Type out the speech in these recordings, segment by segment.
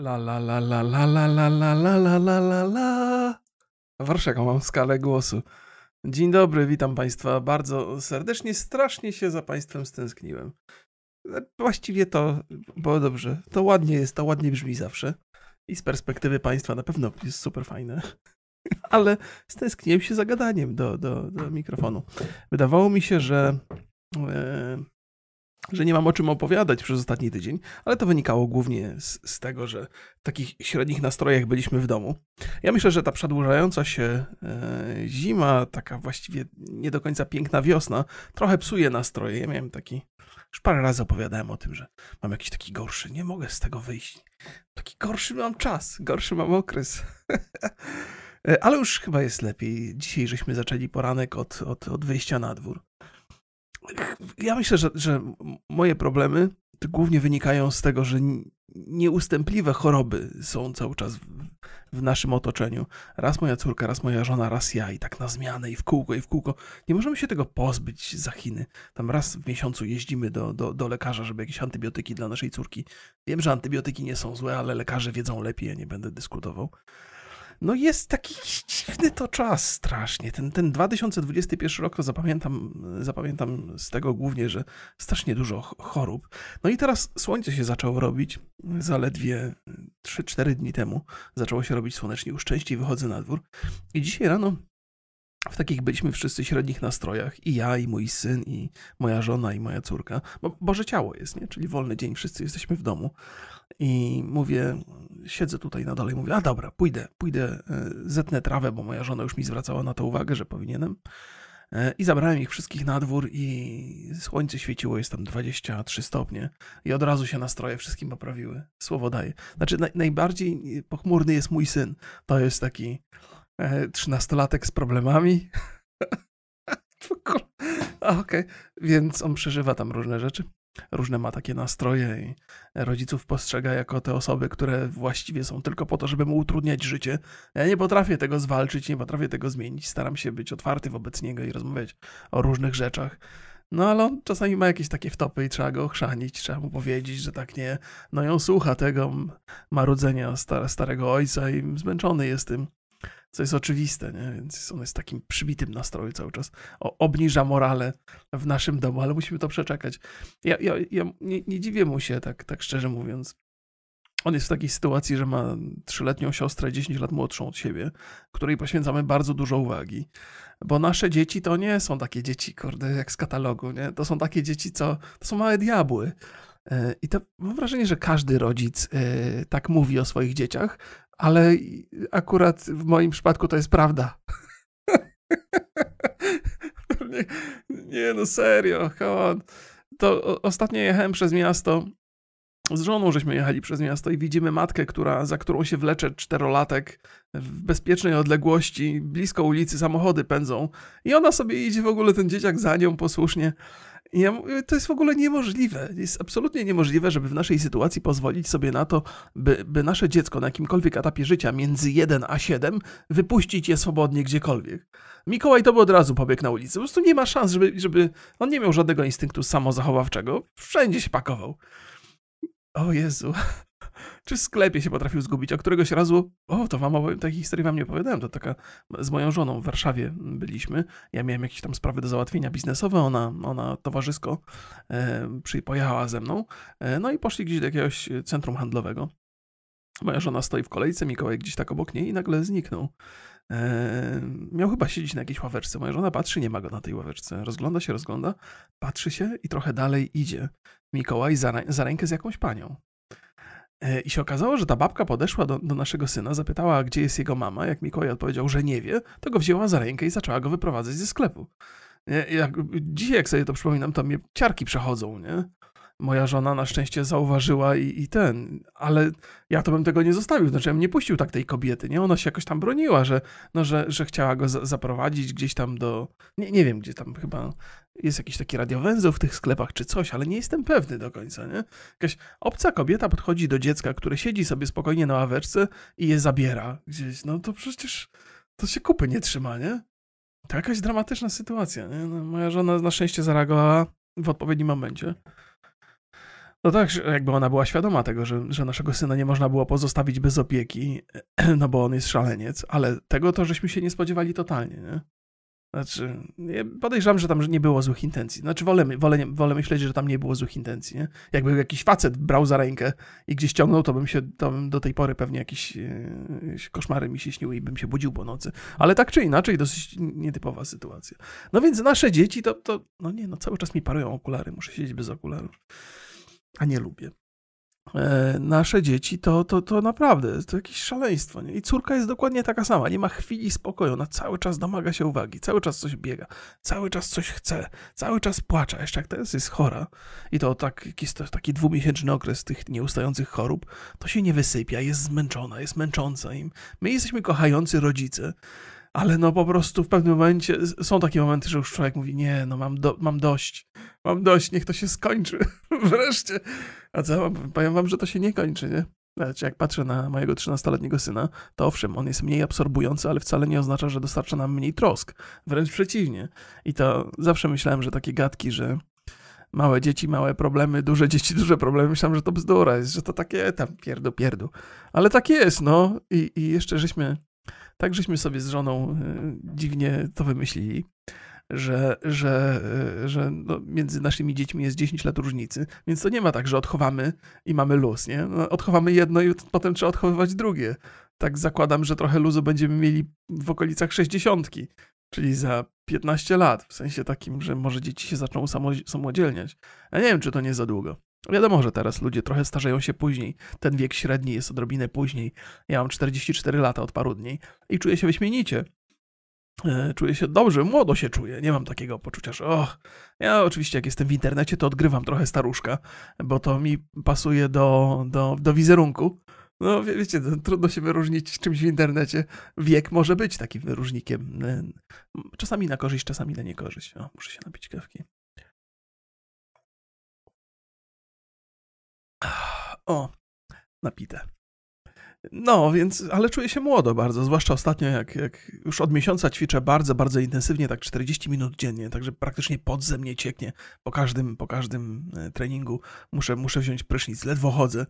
La la la la la la la la la la la la la. Warszawa, mam skalę głosu. Dzień dobry, witam Państwa bardzo serdecznie. Strasznie się za Państwem stęskniłem. Właściwie to, bo dobrze, to ładnie jest, to ładnie brzmi zawsze. I z perspektywy Państwa na pewno jest super fajne. Ale stęskniłem się za gadaniem do, do, do mikrofonu. Wydawało mi się, że e, że nie mam o czym opowiadać przez ostatni tydzień, ale to wynikało głównie z, z, tego, że w takich średnich nastrojach byliśmy w domu. Ja myślę, że ta przedłużająca się e, zima, taka właściwie nie do końca piękna wiosna, trochę psuje nastroje. Ja miałem taki, już parę razy opowiadałem o tym, że mam jakiś taki gorszy, nie mogę z tego wyjść. Taki gorszy mam czas, gorszy mam okres. E, ale już chyba jest lepiej. Dzisiaj żeśmy zaczęli poranek od, od, od wyjścia na dwór ja myślę, że, że moje problemy głównie wynikają z tego, że nieustępliwe choroby są cały czas w, w, naszym otoczeniu. Raz moja córka, raz moja żona, raz ja i tak na zmianę i w kółko i w kółko. Nie możemy się tego pozbyć za Chiny. Tam raz w miesiącu jeździmy do, do, do lekarza, żeby jakieś antybiotyki dla naszej córki. Wiem, że antybiotyki nie są złe, ale lekarze wiedzą lepiej, ja nie będę dyskutował. No jest taki dziwny to czas strasznie. Ten, ten 2021 rok to zapamiętam, zapamiętam z tego głównie, że strasznie dużo chorób. No i teraz słońce się zaczęło robić. Zaledwie 3-4 dni temu zaczęło się robić słonecznie. Już częściej wychodzę na dwór. I dzisiaj rano w takich byliśmy wszyscy średnich nastrojach. I ja, i mój syn, i moja żona, i moja córka. Bo Boże ciało jest, nie? Czyli wolny dzień, wszyscy jesteśmy w domu. I mówię, siedzę tutaj na dole i mówię, a dobra, pójdę, pójdę, e, zetnę trawę, bo moja żona już mi zwracała na to uwagę, że powinienem. E, I zabrałem ich wszystkich na dwór i słońce świeciło, jest tam 23 stopnie i od razu się nastroje wszystkim poprawiły. Słowo daję. Znaczy naj, najbardziej pochmurny jest mój syn. To jest taki trzynastolatek z problemami. Okej, okay. więc on przeżywa tam różne rzeczy różne ma takie nastroje i rodziców postrzega jako te osoby, które właściwie są tylko po to, żeby mu utrudniać życie. Ja nie potrafię tego zwalczyć, nie potrafię tego zmienić. Staram się być otwarty wobec niego i rozmawiać o różnych rzeczach. No ale on czasami ma jakieś takie wtopy i trzeba go ochrzanić, trzeba mu powiedzieć, że tak nie. No i on słucha tego marudzenia starego ojca i zmęczony jest tym co jest oczywiste, nie? więc on jest takim przybitym nastroju cały czas. O, obniża morale w naszym domu, ale musimy to przeczekać. Ja, ja, ja nie, nie dziwię mu się, tak, tak szczerze mówiąc. On jest w takiej sytuacji, że ma trzyletnią siostrę, 10 lat młodszą od siebie, której poświęcamy bardzo dużo uwagi. Bo nasze dzieci to nie są takie dzieci, kurde, jak z katalogu, nie? To są takie dzieci, co... To są małe diabły. E, I to mam wrażenie, że każdy rodzic e, tak mówi o swoich dzieciach, ale akurat w moim przypadku to jest prawda. nie, nie, no serio, on. To ostatnio jechałem przez miasto. Z żoną żeśmy jechali przez miasto i widzimy matkę, która, za którą się wlecze czterolatek w bezpiecznej odległości, blisko ulicy, samochody pędzą. I ona sobie idzie w ogóle, ten dzieciak za nią posłusznie. Ja mówię, to jest w ogóle niemożliwe. Jest absolutnie niemożliwe, żeby w naszej sytuacji pozwolić sobie na to, by, by nasze dziecko na jakimkolwiek etapie życia między 1 a 7 wypuścić je swobodnie gdziekolwiek. Mikołaj to by od razu pobiegł na ulicę. Po prostu nie ma szans, żeby, żeby on nie miał żadnego instynktu samozachowawczego. Wszędzie się pakował. O Jezu. Czy w sklepie się potrafił zgubić, a któregoś razu, o, to wam opowiem, takiej historii wam nie opowiadałem, to taka, z moją żoną w Warszawie byliśmy, ja miałem jakieś tam sprawy do załatwienia biznesowe, ona, ona towarzysko e, przy, pojechała ze mną, e, no i poszli gdzieś do jakiegoś centrum handlowego. Moja żona stoi w kolejce, Mikołaj gdzieś tak obok niej i nagle zniknął. Eee, miał chyba siedzieć na jakiejś ławeczce. Moja żona patrzy, nie ma go na tej ławeczce. Rozgląda się, rozgląda, patrzy się i trochę dalej idzie. Mikołaj za, za rękę z jakąś panią. E, I się okazało, że ta babka podeszła do, do, naszego syna, zapytała, gdzie jest jego mama. Jak Mikołaj odpowiedział, że nie wie, to go wzięła za rękę i zaczęła go wyprowadzać ze sklepu. Jak, dzisiaj, jak sobie to przypominam, to mnie ciarki przechodzą, nie? moja żona na szczęście zauważyła i, i, ten, ale ja to bym tego nie zostawił, znaczy ja bym nie puścił tak tej kobiety, nie? Ona się jakoś tam broniła, że, no, że, że chciała go zaprowadzić gdzieś tam do, nie, nie wiem, gdzie tam chyba jest jakiś taki radiowęzeł w tych sklepach czy coś, ale nie jestem pewny do końca, nie? Jakaś obca kobieta podchodzi do dziecka, które siedzi sobie spokojnie na ławeczce i je zabiera gdzieś, no to przecież to się kupy nie trzyma, nie? To jakaś dramatyczna sytuacja, nie? No, moja żona na szczęście zareagowała w odpowiednim momencie. No tak, jakby ona była świadoma tego, że, że naszego syna nie można było pozostawić bez opieki, no bo on jest szaleniec, ale tego to żeśmy się nie spodziewali totalnie, nie? Znaczy, podejrzewam, że tam nie było złych intencji. Znaczy, wolę, wolę, wolę myśleć, że tam nie było złych intencji. Nie? Jakby jakiś facet brał za rękę i gdzieś ciągnął, to bym się to bym do tej pory pewnie jakieś, jakieś koszmary mi się śniły i bym się budził po nocy. Ale tak czy inaczej, dosyć nietypowa sytuacja. No więc nasze dzieci to, to no nie, no cały czas mi parują okulary, muszę siedzieć bez okularów. A nie lubię. E, nasze dzieci, to, to, to naprawdę to jakieś szaleństwo. Nie? I córka jest dokładnie taka sama. Nie ma chwili spokoju. Ona cały czas domaga się uwagi, cały czas coś biega, cały czas coś chce, cały czas płacze. Jeszcze jak teraz jest chora i to tak, jakiś taki dwumiesięczny okres tych nieustających chorób, to się nie wysypia, jest zmęczona, jest męcząca im. My jesteśmy kochający rodzice ale no po prostu w pewnym momencie są takie momenty, że już człowiek mówi, nie, no mam, do, mam dość, mam dość, niech to się skończy wreszcie. A co, powiem wam, że to się nie kończy, nie? Znaczy, jak patrzę na mojego 13-letniego syna, to owszem, on jest mniej absorbujący, ale wcale nie oznacza, że dostarcza nam mniej trosk. Wręcz przeciwnie. I to zawsze myślałem, że takie gadki, że małe dzieci, małe problemy, duże dzieci, duże problemy, myślałem, że to bzdura jest, że to takie tam pierdu, pierdu. Ale tak jest, no. I, i jeszcze żeśmy tak żeśmy sobie z żoną e, dziwnie to wymyślili, że, że, e, że no między naszymi dziećmi jest 10 lat różnicy, więc to nie ma tak, że odchowamy i mamy luz, nie? No, odchowamy jedno i potem trzeba odchowywać drugie. Tak zakładam, że trochę luzu będziemy mieli w okolicach 60, czyli za 15 lat, w sensie takim, że może dzieci się zaczną samodzielniać. Ja nie wiem, czy to nie za długo. Wiadomo, że teraz ludzie trochę starzeją się później. Ten wiek średni jest odrobinę później. Ja mam 44 lata od paru dni i czuję się wyśmienicie. E, czuję się dobrze, młodo się czuję. Nie mam takiego poczucia, że och. Ja oczywiście, jak jestem w internecie, to odgrywam trochę staruszka, bo to mi pasuje do, do, do wizerunku. No, wie, wiecie, trudno się wyróżnić czymś w internecie. Wiek może być takim wyróżnikiem. E, czasami na korzyść, czasami na niekorzyść. O, muszę się napić kawki. O, napite. No, więc, ale czuję się młodo bardzo, zwłaszcza ostatnio, jak, jak już od miesiąca ćwiczę bardzo, bardzo intensywnie, tak 40 minut dziennie, także praktycznie pod ze mnie cieknie po każdym, po każdym e, treningu. Muszę, muszę wziąć prysznic, ledwo chodzę.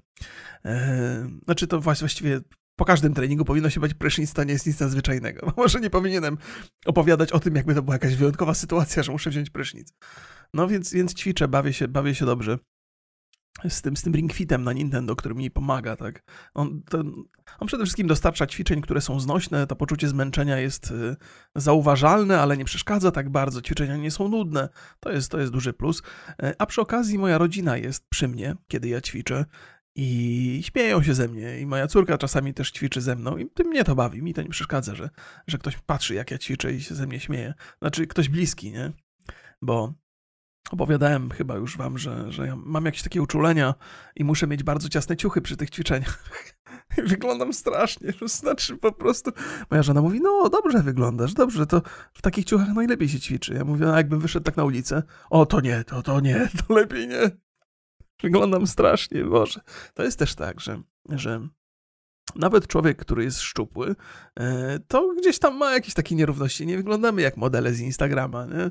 Eee, znaczy to właściwie po każdym treningu powinno się być prysznic, to nie jest nic nadzwyczajnego. Może nie powinienem opowiadać o tym, jakby to była jakaś wyjątkowa sytuacja, że muszę wziąć prysznic. No więc, więc ćwiczę, bawię się, bawię się dobrze z tym, z tym Ring Fitem na Nintendo, który mi pomaga, tak. On, ten, on przede wszystkim dostarcza ćwiczeń, które są znośne, to poczucie zmęczenia jest y, zauważalne, ale nie przeszkadza tak bardzo, ćwiczenia nie są nudne, to jest, to jest duży plus. Y, a przy okazji moja rodzina jest przy mnie, kiedy ja ćwiczę i śmieją się ze mnie i moja córka czasami też ćwiczy ze mną i mnie to bawi, mi to nie przeszkadza, że, że ktoś patrzy jak ja ćwiczę i się ze mnie śmieje. Znaczy ktoś bliski, nie? Bo Opowiadałem chyba już wam, że, że ja mam jakieś takie uczulenia i muszę mieć bardzo ciasne ciuchy przy tych ćwiczeniach. Wyglądam strasznie, to znaczy po prostu... Moja żona mówi, no dobrze wyglądasz, dobrze, to w takich ciuchach najlepiej się ćwiczy. Ja mówię, a jakbym wyszedł tak na ulicę, o to nie, to, to nie, to lepiej nie. Wyglądam strasznie, Boże. To jest też tak, że, że nawet człowiek, który jest szczupły, e, to gdzieś tam ma jakieś takie nierówności. Nie wyglądamy jak modele z Instagrama, nie?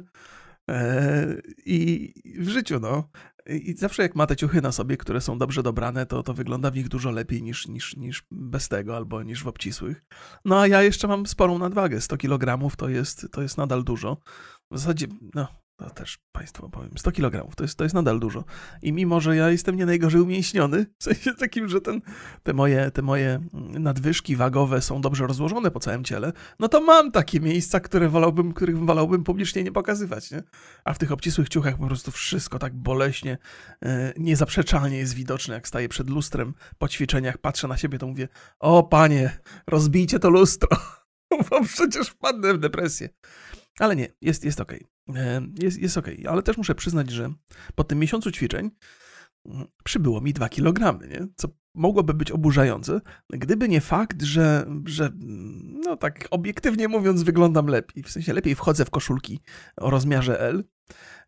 E, I w życiu, no. I zawsze jak ma te ciuchy na sobie, które są dobrze dobrane, to, to wygląda w nich dużo lepiej niż, niż, niż bez tego albo niż w obcisłych. No a ja jeszcze mam sporą nadwagę. 100 kg to jest, to jest nadal dużo. W zasadzie, no, to też Państwu powiem, 100 kg, to jest, to jest nadal dużo. I mimo, że ja jestem nie najgorzej umięśniony, w sensie takim, że ten, te, moje, te moje nadwyżki wagowe są dobrze rozłożone po całym ciele, no to mam takie miejsca, które wolałbym, których wolałbym publicznie nie pokazywać, nie? A w tych obcisłych ciuchach po prostu wszystko tak boleśnie, e, niezaprzeczalnie jest widoczne, jak staję przed lustrem po ćwiczeniach, patrzę na siebie, to mówię, o panie, rozbijcie to lustro, bo przecież wpadnę w depresję. Ale nie, jest, jest okej. Okay. Jest, jest okay. ale też muszę przyznać, że po tym miesiącu ćwiczeń mm, przybyło mi 2 kg, nie? co mogłoby być oburzające, gdyby nie fakt, że, że mm, no tak obiektywnie mówiąc wyglądam lepiej, w sensie lepiej wchodzę w koszulki o rozmiarze L.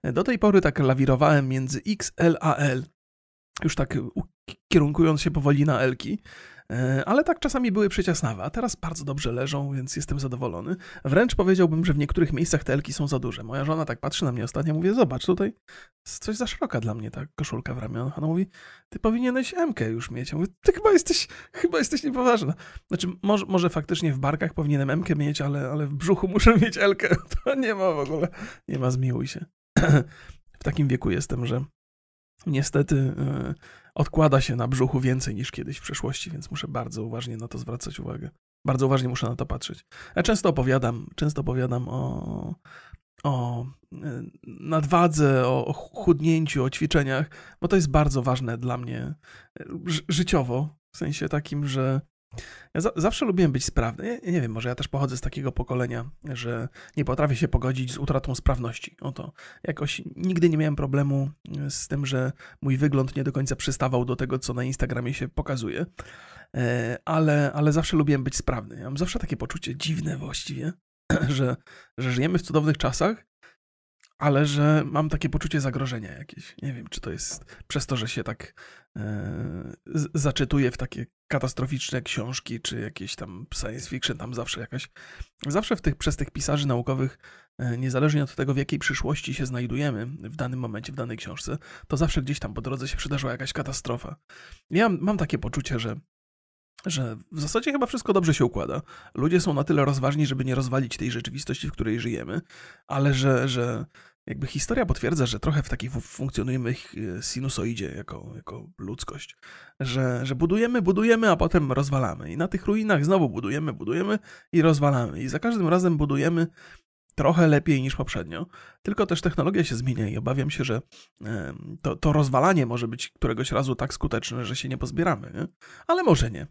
Do tej pory tak lawirowałem między XL a L, już tak kierunkując się powoli na L-ki, E, ale tak czasami były przeciasnawe, a teraz bardzo dobrze leżą, więc jestem zadowolony. Wręcz powiedziałbym, że w niektórych miejscach te elki są za duże. Moja żona tak patrzy na mnie ostatnio, mówię, zobacz, tutaj coś za szeroka dla mnie ta koszulka w ramionach. Ona mówi, ty powinieneś MK już mieć. Ja mówię, ty chyba jesteś, chyba jesteś niepoważna. Znaczy, może, może faktycznie w barkach powinienem MK mieć, ale, ale w brzuchu muszę mieć Elkę. To nie ma w ogóle, nie ma zmiłuj się. w takim wieku jestem, że niestety yy, odkłada się na brzuchu więcej niż kiedyś w przeszłości, więc muszę bardzo uważnie na to zwracać uwagę. Bardzo uważnie muszę na to patrzeć. Ja często opowiadam, często opowiadam o, o y, nadwadze, o chudnięciu, o ćwiczeniach, bo to jest bardzo ważne dla mnie y, życiowo, w sensie takim, że ja za zawsze lubiłem być sprawny. Ja, nie wiem, może ja też pochodzę z takiego pokolenia, że nie potrafię się pogodzić z utratą sprawności. Oto jakoś nigdy nie miałem problemu z tym, że mój wygląd nie do końca przystawał do tego, co na Instagramie się pokazuje. E, ale, ale zawsze lubiłem być sprawny. Ja mam zawsze takie poczucie dziwne właściwie, że, że żyjemy w cudownych czasach, ale że mam takie poczucie zagrożenia jakieś. Nie wiem, czy to jest przez to, że się tak e, zaczytuję w takie katastroficzne książki, czy jakieś tam science fiction, tam zawsze jakaś. Zawsze w tych, przez tych pisarzy naukowych, e, niezależnie od tego, w jakiej przyszłości się znajdujemy w danym momencie, w danej książce, to zawsze gdzieś tam po drodze się przydarzyła jakaś katastrofa. Ja mam takie poczucie, że że w zasadzie chyba wszystko dobrze się układa. Ludzie są na tyle rozważni, żeby nie rozwalić tej rzeczywistości, w której żyjemy, ale że, że jakby historia potwierdza, że trochę w takiej funkcjonujemy e, sinusoidzie jako, jako ludzkość, że, że budujemy, budujemy, a potem rozwalamy. I na tych ruinach znowu budujemy, budujemy i rozwalamy. I za każdym razem budujemy trochę lepiej niż poprzednio. Tylko też technologia się zmienia i obawiam się, że to, to rozwalanie może być któregoś razu tak skuteczne, że się nie pozbieramy. Nie? Ale może nie.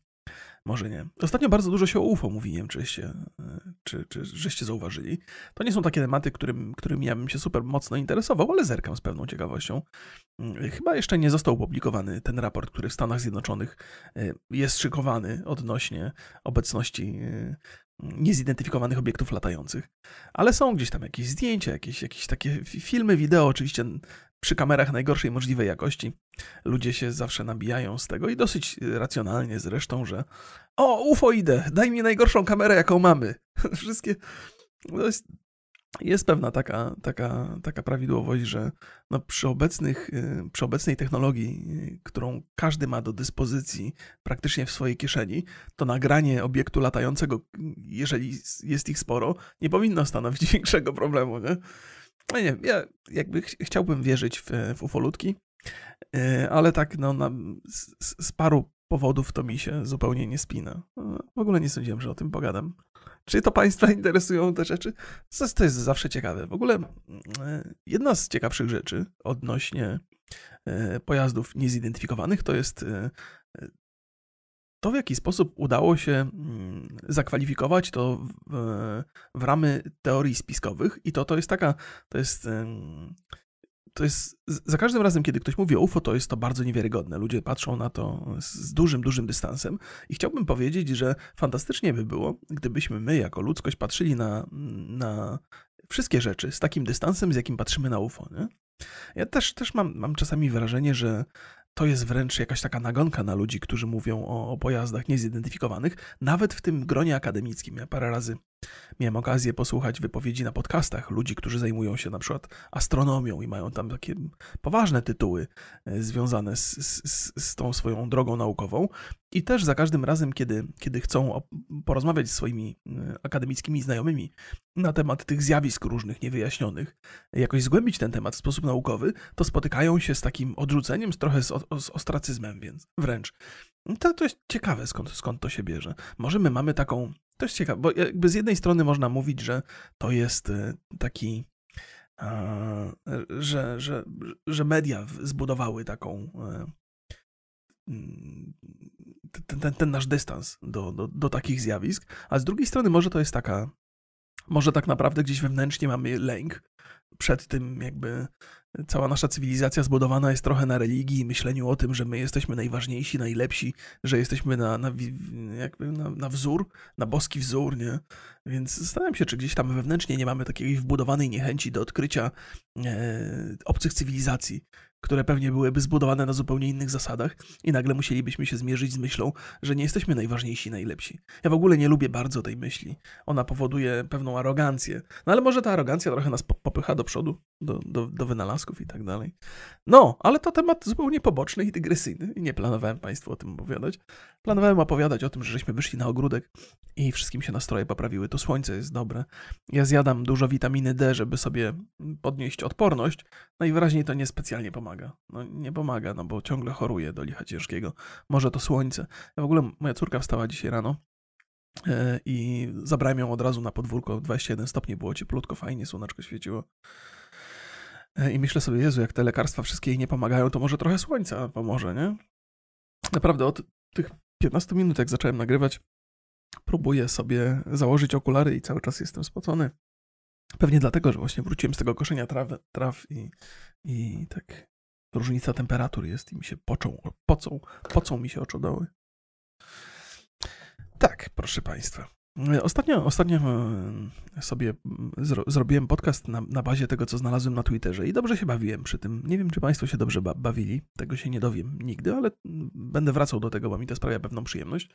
Może nie. Ostatnio bardzo dużo się o UFO mówi, nie wiem, czyście, e, czy, czy żeście zauważyli. To nie są takie tematy, którym, którym ja bym się super mocno interesował, ale zerkam z pewną ciekawością. Mm, chyba jeszcze nie został opublikowany ten raport, który w Stanach Zjednoczonych e, jest szykowany odnośnie obecności e, niezidentyfikowanych obiektów latających. Ale są gdzieś tam jakieś zdjęcia, jakieś, jakieś takie filmy, wideo, oczywiście przy kamerach najgorszej możliwej jakości. Ludzie się zawsze nabijają z tego i dosyć racjonalnie zresztą, że o, UFO idę, daj mi najgorszą kamerę, jaką mamy. Wszystkie... To jest, jest pewna taka, taka, taka prawidłowość, że no przy, obecnych, y, przy obecnej technologii, y, którą każdy ma do dyspozycji praktycznie w swojej kieszeni, to nagranie obiektu latającego, jeżeli jest ich sporo, nie powinno stanowić większego problemu. Nie? No nie wiem, ja jakby ch chciałbym wierzyć w, w ufolutki, yy, ale tak no, na, z, z, paru powodów to mi się zupełnie nie spina. No, w ogóle nie sądziłem, że o tym pogadam. Czy to Państwa interesują te rzeczy? To jest zawsze ciekawe. W ogóle yy, jedna z ciekawszych rzeczy odnośnie pojazdów niezidentyfikowanych to jest to, w jaki sposób udało się mm, zakwalifikować to w, w, ramy teorii spiskowych, i to, to jest taka, to jest, to jest, za każdym razem, kiedy ktoś mówi o UFO, to jest to bardzo niewiarygodne. Ludzie patrzą na to z dużym, dużym dystansem, i chciałbym powiedzieć, że fantastycznie by było, gdybyśmy my, jako ludzkość, patrzyli na, na wszystkie rzeczy z takim dystansem, z jakim patrzymy na UFO. Nie? Ja też, też mam, mam czasami wrażenie, że to jest wręcz jakaś taka nagonka na ludzi, którzy mówią o, pojazdach niezidentyfikowanych, nawet w tym gronie akademickim. Ja parę razy miałem okazję posłuchać wypowiedzi na podcastach ludzi, którzy zajmują się na przykład astronomią i mają tam takie poważne tytuły e, związane z, z, z tą swoją drogą naukową. I też za każdym razem, kiedy, kiedy chcą porozmawiać z swoimi e, akademickimi znajomymi na temat tych zjawisk różnych, niewyjaśnionych, jakoś zgłębić ten temat w sposób naukowy, to spotykają się z takim odrzuceniem, z trochę z, z ostracyzmem, więc wręcz. To, to jest ciekawe, skąd, skąd to się bierze. Może my mamy taką to jest ciekawe, bo jakby z jednej strony można mówić, że to jest e, taki, że, że, że media zbudowały taką e, mm, ten, ten, ten nasz dystans do, do, do takich zjawisk, a z drugiej strony może to jest taka, może tak naprawdę gdzieś wewnętrznie mamy lęk przed tym jakby cała nasza cywilizacja zbudowana jest trochę na religii i myśleniu o tym, że my jesteśmy najważniejsi, najlepsi, że jesteśmy na, na, jakby na, na wzór, na boski wzór, nie? Więc zastanawiam się, czy gdzieś tam wewnętrznie nie mamy takiej wbudowanej niechęci do odkrycia e, obcych cywilizacji, które pewnie byłyby zbudowane na zupełnie innych zasadach i nagle musielibyśmy się zmierzyć z myślą, że nie jesteśmy najważniejsi, najlepsi. Ja w ogóle nie lubię bardzo tej myśli. Ona powoduje pewną arogancję. No ale może ta arogancja trochę nas popycha do przodu, do, do, do wynalazków i tak dalej. No, ale to temat zupełnie poboczny i dygresyjny. Nie planowałem Państwu o tym opowiadać. Planowałem opowiadać o tym, że żeśmy wyszli na ogródek i wszystkim się nastroje poprawiły. To słońce jest dobre. Ja zjadam dużo witaminy D, żeby sobie podnieść odporność. Najwyraźniej to niespecjalnie pomaga. No nie pomaga, no bo ciągle choruję do licha ciężkiego. Może to słońce. Ja w ogóle moja córka wstała dzisiaj rano e, i zabrałem ją od razu na podwórko. 21 stopni było cieplutko, fajnie, słoneczko świeciło. E, I myślę sobie, Jezu, jak te lekarstwa wszystkie jej nie pomagają, to może trochę słońca pomoże, nie? Naprawdę od tych 15 minut, jak zacząłem nagrywać, próbuję sobie założyć okulary i cały czas jestem spocony. Pewnie dlatego, że właśnie wróciłem z tego koszenia traw, traw i, i tak różnica temperatur jest i mi się począ, pocą, pocą mi się oczodoły. Tak, proszę Państwa. Ostatnio, ostatnio e, sobie zro, zrobiłem podcast na, na, bazie tego, co znalazłem na Twitterze i dobrze się bawiłem przy tym. Nie wiem, czy Państwo się dobrze ba bawili, tego się nie dowiem nigdy, ale będę wracał do tego, bo mi to sprawia pewną przyjemność.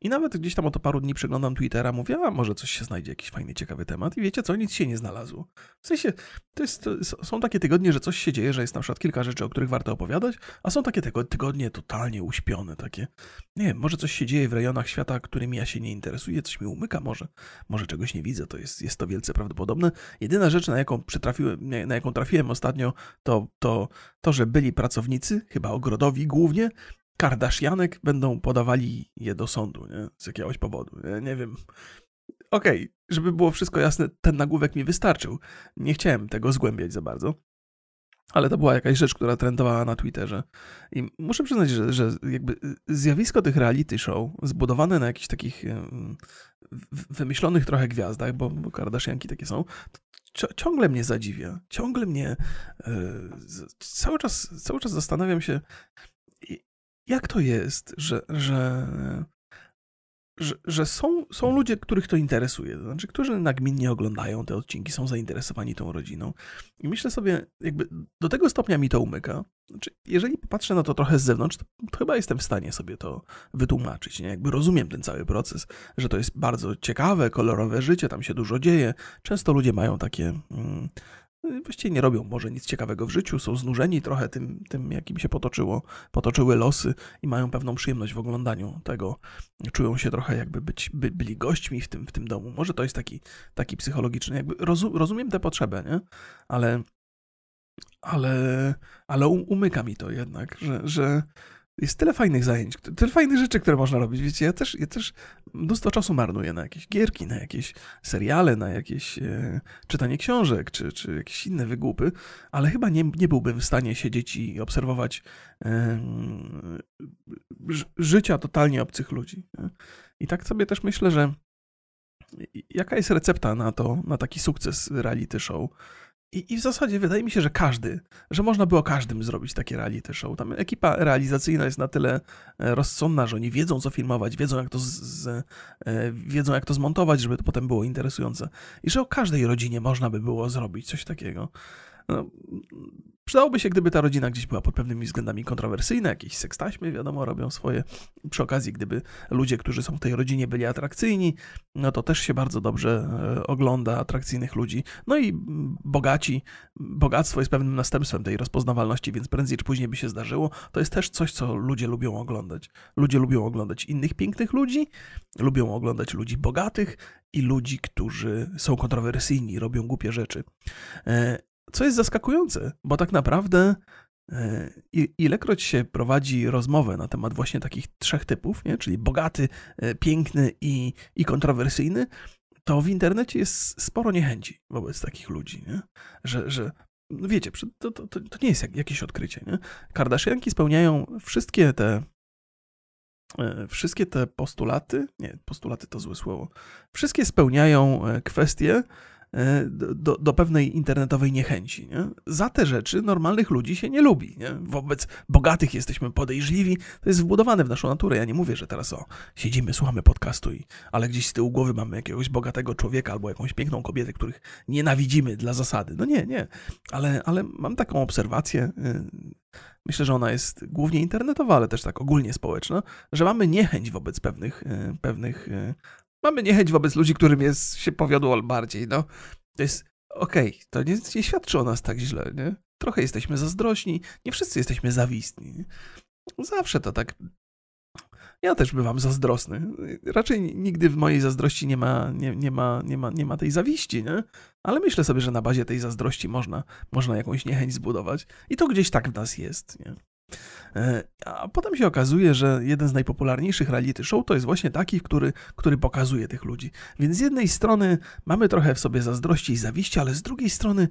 I nawet gdzieś tam oto paru dni przeglądam Twittera, mówię, a może coś się znajdzie, jakiś fajny, ciekawy temat i wiecie co, nic się nie znalazło. W sensie, to jest, to są takie tygodnie, że coś się dzieje, że jest na przykład kilka rzeczy, o których warto opowiadać, a są takie tygodnie totalnie uśpione, takie, nie wiem, może coś się dzieje w rejonach świata, którymi ja się nie interesuję, coś mi umyka, umyka, może, może czegoś nie widzę, to jest, jest to wielce prawdopodobne. Jedyna rzecz, na jaką, przytrafiłem, na jaką trafiłem ostatnio, to, to to, że byli pracownicy, chyba ogrodowi głównie, Kardashianek będą podawali je do sądu, nie? Z jakiegoś powodu. Nie, wiem. Okej, okay, żeby było wszystko jasne, ten nagłówek mi wystarczył. Nie chciałem tego zgłębiać za bardzo. Ale to była jakaś rzecz, która trendowała na Twitterze. I muszę przyznać, że, że jakby zjawisko tych reality show, zbudowane na jakichś takich wymyślonych trochę gwiazdach, bo, Kardashianki takie są, ciągle mnie zadziwia. Ciągle mnie yy, cały, czas, cały czas zastanawiam się, jak to jest, że, że że, że, są, są ludzie, których to interesuje, to znaczy, którzy nagminnie oglądają te odcinki, są zainteresowani tą rodziną. I myślę sobie, jakby do tego stopnia mi to umyka. Znaczy, jeżeli popatrzę na to trochę z zewnątrz, to, to chyba jestem w stanie sobie to wytłumaczyć. Nie? Jakby rozumiem ten cały proces, że to jest bardzo ciekawe, kolorowe życie, tam się dużo dzieje. Często ludzie mają takie. Mm, właściwie nie robią może nic ciekawego w życiu, są znużeni trochę tym, tym jakim się potoczyło, potoczyły losy i mają pewną przyjemność w oglądaniu tego. Czują się trochę jakby być, by, byli gośćmi w tym, w tym domu. Może to jest taki, taki psychologiczny, jakby rozu, rozumiem tę potrzebę, nie? Ale, ale, ale umyka mi to jednak, że, że jest tyle fajnych zajęć, tyle fajnych rzeczy, które można robić. Wiecie, ja też, ja też mnóstwo czasu marnuję na jakieś gierki, na jakieś seriale, na jakieś e, czytanie książek, czy, czy jakieś inne wygłupy, ale chyba nie, nie byłbym w stanie siedzieć i obserwować e, życia totalnie obcych ludzi. Nie? I tak sobie też myślę, że jaka jest recepta na to, na taki sukces reality show? I, I, w zasadzie wydaje mi się, że każdy, że można było każdym zrobić takie reality show. Tam ekipa realizacyjna jest na tyle e, rozsądna, że oni wiedzą, co filmować, wiedzą, jak to, z, z, e, wiedzą, jak to zmontować, żeby to potem było interesujące. I że o każdej rodzinie można by było zrobić coś takiego. No, Przydałoby się, gdyby ta rodzina gdzieś była pod pewnymi względami kontrowersyjna, jakieś sekstaśmy, wiadomo, robią swoje. Przy okazji, gdyby ludzie, którzy są w tej rodzinie, byli atrakcyjni, no to też się bardzo dobrze e, ogląda atrakcyjnych ludzi. No i bogaci, bogactwo jest pewnym następstwem tej rozpoznawalności, więc prędzej czy później by się zdarzyło. To jest też coś, co ludzie lubią oglądać. Ludzie lubią oglądać innych pięknych ludzi, lubią oglądać ludzi bogatych i ludzi, którzy są kontrowersyjni, robią głupie rzeczy. Co jest zaskakujące, bo tak naprawdę e, ilekroć się prowadzi rozmowę na temat właśnie takich trzech typów, nie? czyli bogaty, e, piękny i, i kontrowersyjny, to w internecie jest sporo niechęci wobec takich ludzi, nie? że, że no wiecie, to, to, to nie jest jakieś odkrycie. Nie? Kardashianki spełniają wszystkie te e, wszystkie te postulaty, nie, postulaty to złe słowo, wszystkie spełniają kwestie, do, do pewnej internetowej niechęci. Nie? Za te rzeczy normalnych ludzi się nie lubi. Nie? Wobec bogatych jesteśmy podejrzliwi. To jest wbudowane w naszą naturę. Ja nie mówię, że teraz o, siedzimy, słuchamy podcastu, i, ale gdzieś z tyłu głowy mamy jakiegoś bogatego człowieka albo jakąś piękną kobietę, których nienawidzimy dla zasady. No nie, nie. Ale, ale mam taką obserwację, y, myślę, że ona jest głównie internetowa, ale też tak ogólnie społeczna, że mamy niechęć wobec pewnych, y, pewnych mamy niechęć wobec ludzi, którym jest, się powiodło bardziej, no. To jest, okej, okay, to nie, nie, świadczy o nas tak źle, nie? Trochę jesteśmy zazdrośni, nie wszyscy jesteśmy zawistni. Zawsze to tak... Ja też bywam zazdrosny. Raczej nigdy w mojej zazdrości nie ma, nie, nie ma, nie ma, nie ma tej zawiści, nie? Ale myślę sobie, że na bazie tej zazdrości można, można jakąś niechęć zbudować. I to gdzieś tak w nas jest, nie? E, a potem się okazuje, że jeden z najpopularniejszych reality show to jest właśnie taki, który, który pokazuje tych ludzi. Więc z jednej strony mamy trochę w sobie zazdrości i zawiści, ale z drugiej strony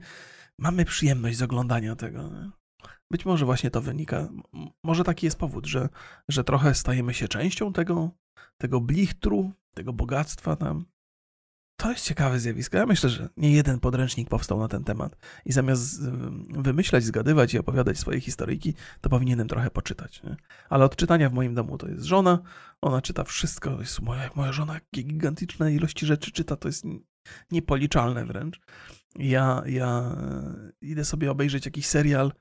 mamy przyjemność z oglądania tego. Być może właśnie to wynika, może taki jest powód, że, że trochę stajemy się częścią tego, tego blichtru, tego bogactwa tam. To jest ciekawe zjawisko. Ja myślę, że nie jeden podręcznik powstał na ten temat. I zamiast wymyślać, zgadywać i opowiadać swoje historyjki, to powinienem trochę poczytać. Nie? Ale od czytania w moim domu to jest żona. Ona czyta wszystko. Jest moja, moja żona gigantyczne ilości rzeczy czyta. To jest niepoliczalne wręcz. Ja, ja idę sobie obejrzeć jakiś serial,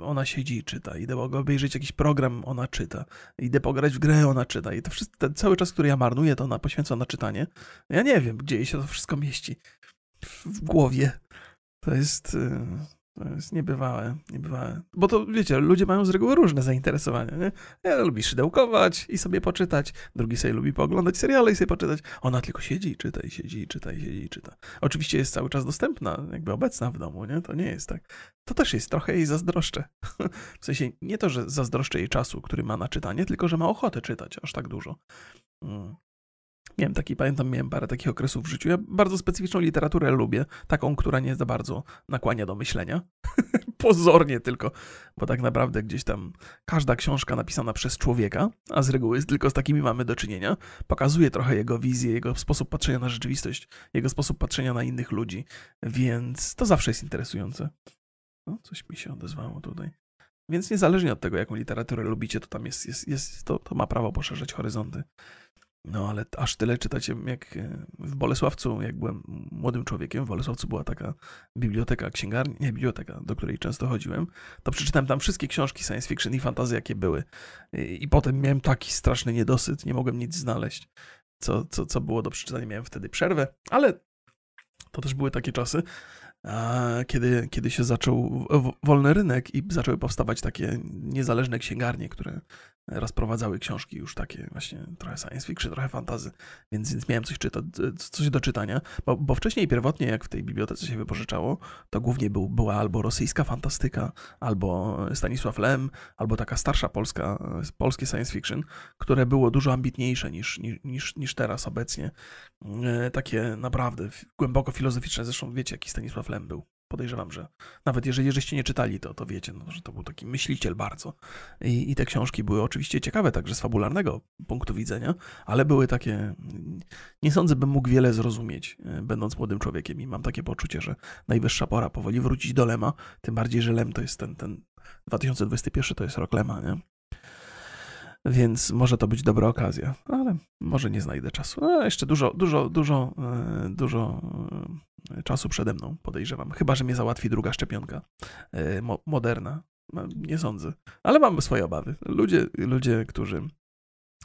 ona siedzi i czyta. Idę obejrzeć jakiś program, ona czyta. Idę pograć w grę, ona czyta. I to wszystko, ten cały czas, który ja marnuję, to ona poświęca na czytanie. Ja nie wiem, gdzie się to wszystko mieści w głowie. To jest. To jest niebywałe, niebywałe. Bo to, wiecie, ludzie mają z reguły różne zainteresowania, nie? Ja lubi szydełkować i sobie poczytać, drugi sobie lubi pooglądać seriale i sobie poczytać. Ona tylko siedzi i czyta, i siedzi, i czyta, i siedzi, i czyta. Oczywiście jest cały czas dostępna, jakby obecna w domu, nie? To nie jest tak. To też jest trochę jej zazdroszczę. W sensie nie to, że zazdroszczę jej czasu, który ma na czytanie, tylko, że ma ochotę czytać aż tak dużo. Miałem taki, pamiętam, miałem parę takich okresów w życiu. Ja bardzo specyficzną literaturę lubię, taką, która nie za bardzo nakłania do myślenia. Pozornie tylko, bo tak naprawdę gdzieś tam każda książka napisana przez człowieka, a z reguły tylko z takimi mamy do czynienia, pokazuje trochę jego wizję, jego sposób patrzenia na rzeczywistość, jego sposób patrzenia na innych ludzi, więc to zawsze jest interesujące. No, coś mi się odezwało tutaj. Więc niezależnie od tego, jaką literaturę lubicie, to tam jest, jest, jest to, to ma prawo poszerzać horyzonty. No ale aż tyle czytacie, jak e, w Bolesławcu, jak byłem młodym człowiekiem, w Bolesławcu była taka biblioteka, księgarnia, nie biblioteka, do której często chodziłem, to przeczytałem tam wszystkie książki science fiction i fantazy, jakie były. I, i potem miałem taki straszny niedosyt, nie mogłem nic znaleźć, co, co, co było do przeczytania. Miałem wtedy przerwę, ale to też były takie czasy, kiedy, kiedy się zaczął wolny rynek i zaczęły powstawać takie niezależne księgarnie, które rozprowadzały książki już takie właśnie trochę science fiction, trochę fantazy, więc, więc miałem coś, czyta, coś do czytania, bo, bo wcześniej pierwotnie jak w tej bibliotece się wypożyczało, to głównie był, była albo rosyjska fantastyka, albo Stanisław Lem, albo taka starsza polska, polskie science fiction, które było dużo ambitniejsze niż, niż, niż teraz obecnie. E, takie naprawdę głęboko filozoficzne, zresztą wiecie jaki Stanisław Lem był podejrzewam, że nawet jeżeli żeście nie czytali, to, to wiecie, no, że to był taki myśliciel bardzo. I, I te książki były oczywiście ciekawe także z fabularnego punktu widzenia, ale były takie, nie sądzę, bym mógł wiele zrozumieć, e, będąc młodym człowiekiem i mam takie poczucie, że najwyższa pora powoli wrócić do Lema, tym bardziej, że Lem to jest ten, ten 2021 to jest rok Lema, nie? Więc może to być dobra okazja, ale może nie znajdę czasu. A jeszcze dużo, dużo, dużo, e, dużo czasu przede mną, podejrzewam. Chyba, że mnie załatwi druga szczepionka e, moderna. No, nie sądzę, ale mam swoje obawy. Ludzie, ludzie, którzy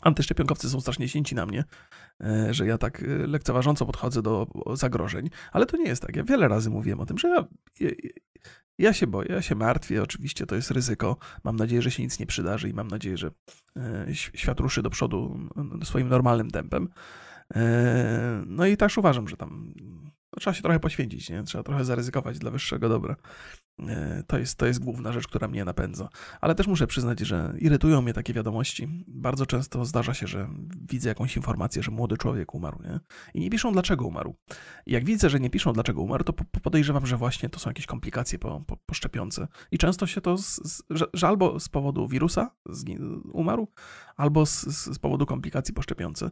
Antyszczepionkowcy są strasznie święci na mnie, że ja tak lekceważąco podchodzę do zagrożeń, ale to nie jest tak. Ja wiele razy mówiłem o tym, że ja, ja się boję, ja się martwię, oczywiście to jest ryzyko. Mam nadzieję, że się nic nie przydarzy i mam nadzieję, że e, świat ruszy do przodu swoim normalnym tempem. E, no i też uważam, że tam no, trzeba się trochę poświęcić, nie? trzeba trochę zaryzykować dla wyższego dobra. E, to jest, to jest główna rzecz, która mnie napędza. Ale też muszę przyznać, że irytują mnie takie wiadomości. Bardzo często zdarza się, że widzę jakąś informację, że młody człowiek umarł, nie? I nie piszą, dlaczego umarł. I jak widzę, że nie piszą, dlaczego umarł, to podejrzewam, że właśnie to są jakieś komplikacje po, po, po szczepionce. I często się to, z, z, że, albo z powodu wirusa umarł, albo z, z powodu komplikacji po szczepionce.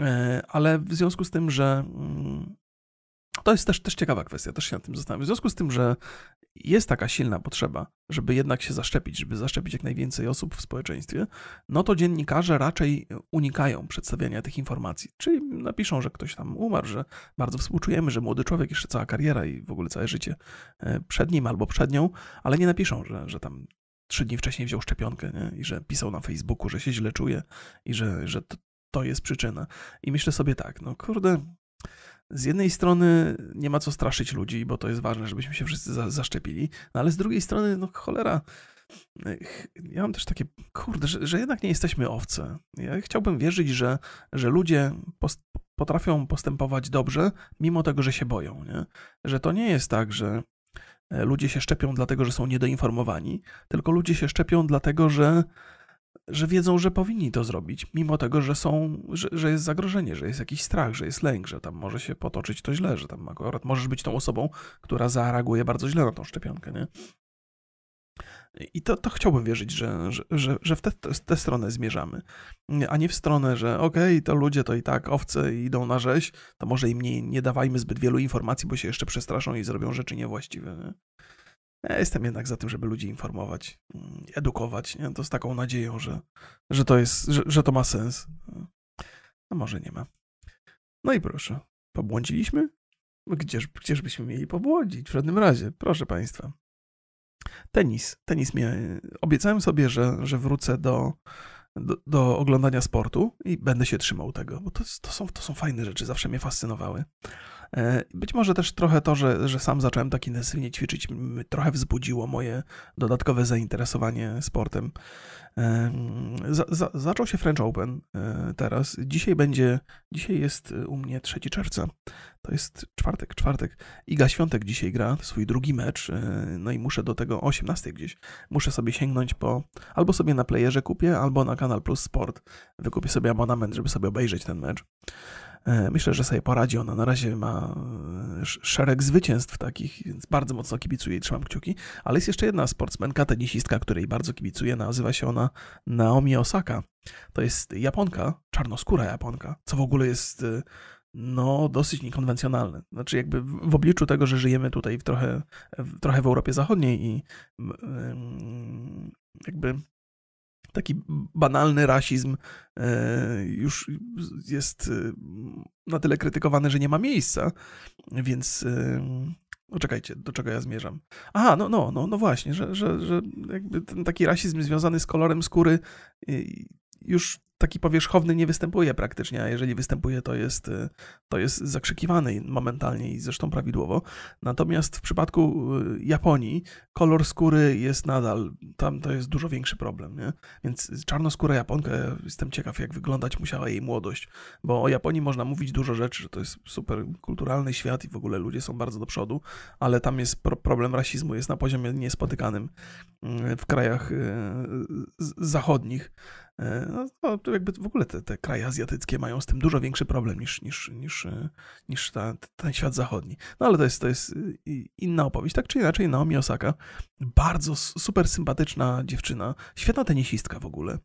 E, ale w związku z tym, że mm, to jest też, też ciekawa kwestia, też się nad tym zastanawiam. W związku z tym, że jest taka silna potrzeba, żeby jednak się zaszczepić, żeby zaszczepić jak najwięcej osób w społeczeństwie, no to dziennikarze raczej unikają przedstawiania tych informacji. Czyli napiszą, że ktoś tam umarł, że bardzo współczujemy, że młody człowiek, jeszcze cała kariera i w ogóle całe życie e, przed nim albo przed nią, ale nie napiszą, że, że tam trzy dni wcześniej wziął szczepionkę nie? i że pisał na Facebooku, że się źle czuje i że, że to, to jest przyczyna. I myślę sobie tak, no kurde, z jednej strony nie ma co straszyć ludzi, bo to jest ważne, żebyśmy się wszyscy za, zaszczepili, no ale z drugiej strony, no cholera, ja mam też takie, kurde, że, że jednak nie jesteśmy owce. Ja chciałbym wierzyć, że, że ludzie post, potrafią postępować dobrze, mimo tego, że się boją. Nie? Że to nie jest tak, że e, ludzie się szczepią dlatego, że są niedoinformowani, tylko ludzie się szczepią dlatego, że że wiedzą, że powinni to zrobić, mimo tego, że są, że, że, jest zagrożenie, że jest jakiś strach, że jest lęk, że tam może się potoczyć to źle, że tam akurat możesz być tą osobą, która zareaguje bardzo źle na tą szczepionkę, nie? I to, to chciałbym wierzyć, że, że, że, w tę te, te stronę zmierzamy, a nie w stronę, że okej, okay, to ludzie to i tak owce idą na rzeź, to może im nie, nie dawajmy zbyt wielu informacji, bo się jeszcze przestraszą i zrobią rzeczy niewłaściwe. Nie? Ja jestem jednak za tym, żeby ludzi informować, mm, edukować, nie? to z taką nadzieją, że, że, to jest, że, że to ma sens. No może nie ma. No i proszę, pobłądziliśmy? Gdzież, gdzież byśmy mieli pobłądzić w żadnym razie, proszę Państwa. Tenis, tenis mnie, obiecałem sobie, że, że wrócę do, do, do, oglądania sportu i będę się trzymał tego, bo to, to, są, to są fajne rzeczy, zawsze mnie fascynowały. E, być może też trochę to, że, że sam zacząłem tak intensywnie ćwiczyć, trochę wzbudziło moje dodatkowe zainteresowanie sportem. E, za, za, zaczął się French Open e, teraz. Dzisiaj będzie, dzisiaj jest u mnie 3 czerwca. To jest czwartek, czwartek. Iga Świątek dzisiaj gra swój drugi mecz, no i muszę do tego 18 gdzieś. Muszę sobie sięgnąć po, albo sobie na playerze kupię, albo na Kanal Plus Sport. Wykupię sobie abonament, żeby sobie obejrzeć ten mecz. E, myślę, że sobie poradzi. Ona na razie ma e, szereg zwycięstw takich, więc bardzo mocno kibicuję i trzymam kciuki. Ale jest jeszcze jedna sportsmenka, tenisistka, której bardzo kibicuję. Nazywa się ona Naomi Osaka. To jest Japonka, czarnoskóra Japonka, co w ogóle jest e, no, dosyć niekonwencjonalne. Znaczy, jakby w obliczu tego, że żyjemy tutaj w trochę, w, trochę w Europie Zachodniej i jakby taki banalny rasizm e, już jest e, na tyle krytykowany, że nie ma miejsca, więc no czekajcie, do czego ja zmierzam? Aha, no, no, no, no właśnie, że, że, że jakby ten taki rasizm związany z kolorem skóry już taki powierzchowny nie występuje praktycznie, a jeżeli występuje, to jest, y, to jest zakrzykiwany momentalnie i zresztą prawidłowo. Natomiast w przypadku y, Japonii kolor skóry jest nadal, tam to jest dużo większy problem, nie? Więc czarnoskóra Japonka, jestem ciekaw jak wyglądać musiała jej młodość, bo o Japonii można mówić dużo rzeczy, że to jest super kulturalny świat i w ogóle ludzie są bardzo do przodu, ale tam jest pro problem rasizmu, jest na poziomie niespotykanym y, w krajach zachodnich. No, to jakby w ogóle te, te kraje azjatyckie mają z tym dużo większy problem niż, niż, niż, niż ta, ten świat zachodni. No ale to jest, to jest inna opowieść. Tak czy inaczej, Naomi Osaka, bardzo super sympatyczna dziewczyna, świetna tenisistka w ogóle.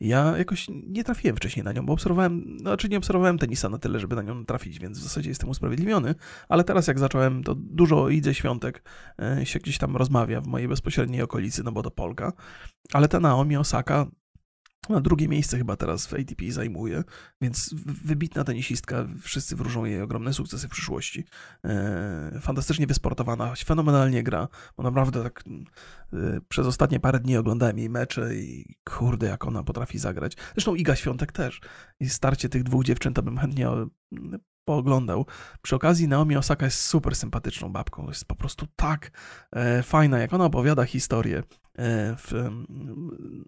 Ja jakoś nie trafiłem wcześniej na nią, bo obserwowałem, znaczy nie obserwowałem tenisa na tyle, żeby na nią trafić, więc w zasadzie jestem usprawiedliwiony, ale teraz jak zacząłem, to dużo idzie Świątek e, się gdzieś tam rozmawia w mojej bezpośredniej okolicy, no bo to Polka, ale ta Naomi Osaka na drugie miejsce chyba teraz w ATP zajmuje, więc wybitna tenisistka, wszyscy wróżą jej ogromne sukcesy w przyszłości. E, fantastycznie wysportowana, fenomenalnie gra, bo naprawdę tak e, przez ostatnie parę dni oglądałem jej mecze i kurde, jak ona potrafi zagrać. Zresztą Iga Świątek też. I starcie tych dwóch dziewczyn to bym chętnie pooglądał. Przy okazji Naomi Osaka jest super sympatyczną babką, jest po prostu tak e, fajna, jak ona opowiada historię e, w,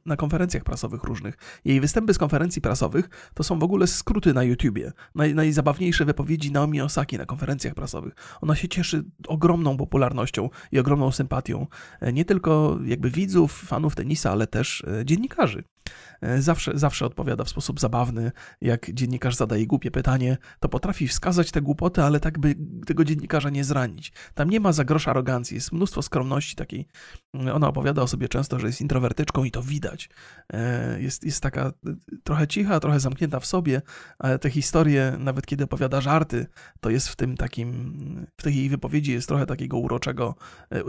na konferencjach prasowych różnych. Jej występy z konferencji prasowych to są w ogóle skróty na YouTubie. Naj, najzabawniejsze wypowiedzi Naomi Osaki na konferencjach prasowych. Ona się cieszy ogromną popularnością i ogromną sympatią. E, nie tylko jakby widzów, fanów tenisa, ale też e, dziennikarzy. E, zawsze, zawsze odpowiada w sposób zabawny. Jak dziennikarz zadaje głupie pytanie, to potrafi wskazać te głupoty, ale tak by tego dziennikarza nie zranić. Tam nie ma za grosz arogancji, jest mnóstwo skromności takiej. Mm, ona opowiada o sobie często, że jest introwertyczką i to widać. E, jest, jest taka e, trochę cicha, trochę zamknięta w sobie, ale te historie, nawet kiedy opowiada żarty, to jest w tym takim, w tej jej wypowiedzi jest trochę takiego uroczego,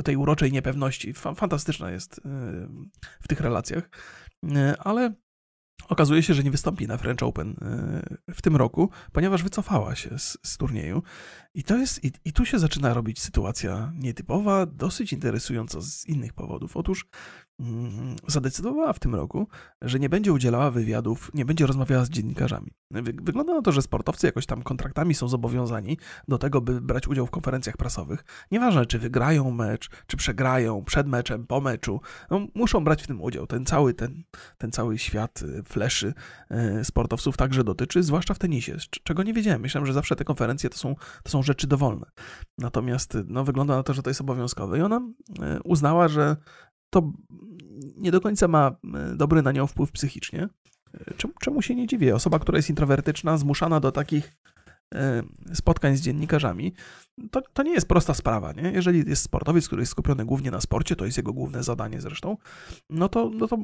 tej uroczej niepewności. Fantastyczna jest w tych relacjach. Ale Okazuje się, że nie wystąpi na French Open e, w tym roku, ponieważ wycofała się z, z turnieju. I to jest, i, i, tu się zaczyna robić sytuacja nietypowa, dosyć interesująca z innych powodów. Otóż zadecydowała w tym roku, że nie będzie udzielała wywiadów, nie będzie rozmawiała z dziennikarzami. Wygląda na to, że sportowcy jakoś tam kontraktami są zobowiązani do tego, by brać udział w konferencjach prasowych. Nieważne, czy wygrają mecz, czy przegrają przed meczem, po meczu, no, muszą brać w tym udział. Ten cały, ten, ten cały świat y, fleszy y, sportowców także dotyczy, zwłaszcza w tenisie, czego nie wiedziałem. Myślałem, że zawsze te konferencje to są, to są rzeczy dowolne. Natomiast no, wygląda na to, że to jest obowiązkowe. I ona y, uznała, że to nie do końca ma e, dobry na nią wpływ psychicznie. E, czemu, czemu się nie dziwię? Osoba, która jest introwertyczna, zmuszana do takich e, spotkań z dziennikarzami, to, to nie jest prosta sprawa. Nie? Jeżeli jest sportowiec, który jest skupiony głównie na sporcie, to jest jego główne zadanie zresztą, no to, no to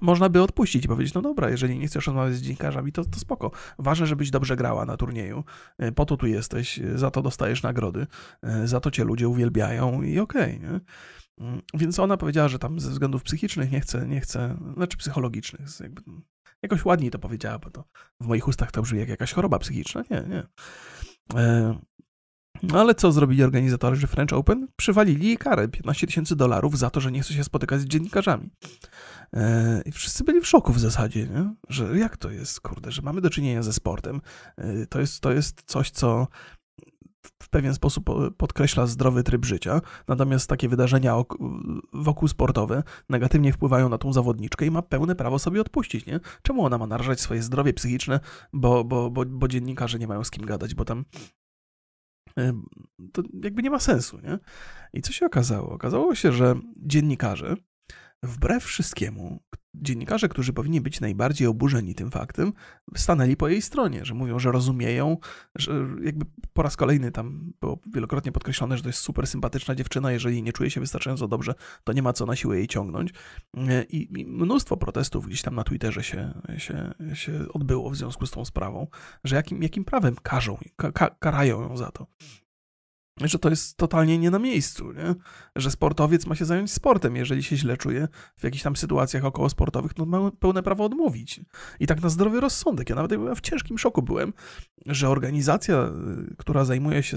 można by odpuścić i powiedzieć, no dobra, jeżeli nie chcesz rozmawiać z dziennikarzami, to, to spoko. Ważne, żebyś dobrze grała na turnieju, po to tu jesteś, za to dostajesz nagrody, za to cię ludzie uwielbiają i okej, okay, więc ona powiedziała, że tam ze względów psychicznych nie chce, nie chce, znaczy psychologicznych, jakby, jakoś ładniej to powiedziała, bo to w moich ustach to brzmi jak jakaś choroba psychiczna. Nie, nie. E, no ale co zrobili organizatorzy French Open? Przywalili jej karę 15 tysięcy dolarów za to, że nie chce się spotykać z dziennikarzami. E, I wszyscy byli w szoku w zasadzie, nie? że jak to jest, kurde, że mamy do czynienia ze sportem. E, to jest, to jest coś, co w pewien sposób podkreśla zdrowy tryb życia, natomiast takie wydarzenia wokół sportowe negatywnie wpływają na tą zawodniczkę i ma pełne prawo sobie odpuścić, nie? Czemu ona ma narażać swoje zdrowie psychiczne, bo, bo, bo, bo dziennikarze nie mają z kim gadać, bo tam to jakby nie ma sensu, nie? I co się okazało? Okazało się, że dziennikarze wbrew wszystkiemu, dziennikarze, którzy powinni być najbardziej oburzeni tym faktem, stanęli po jej stronie, że mówią, że rozumieją, że jakby po raz kolejny tam było wielokrotnie podkreślone, że to jest super sympatyczna dziewczyna, jeżeli nie czuje się wystarczająco dobrze, to nie ma co na siłę jej ciągnąć. I mnóstwo protestów gdzieś tam na Twitterze się, się, się odbyło w związku z tą sprawą, że jakim, jakim prawem karzą, ka, karają ją za to że to jest totalnie nie na miejscu, nie? że sportowiec ma się zająć sportem. Jeżeli się źle czuje w jakichś tam sytuacjach około sportowych, to ma pełne prawo odmówić. I tak na zdrowy rozsądek. Ja nawet w ciężkim szoku byłem, że organizacja, y, która zajmuje się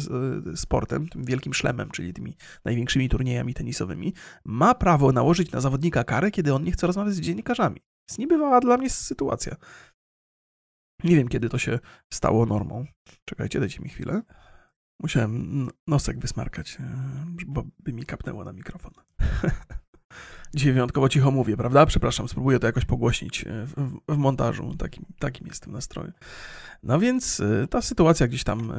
y, sportem, tym wielkim szlemem, czyli tymi największymi turniejami tenisowymi, ma prawo nałożyć na zawodnika karę, kiedy on nie chce rozmawiać z dziennikarzami. Jest niebywała dla mnie sytuacja. Nie wiem, kiedy to się stało normą. Czekajcie, dajcie mi chwilę. Musiałem nosek wysmarkać, e, bo by mi kapnęło na mikrofon. Dzisiaj wyjątkowo cicho mówię, prawda? Przepraszam, spróbuję to jakoś pogłośnić e, w, w montażu. Takim, takim jestem nastroju. No więc e, ta sytuacja gdzieś tam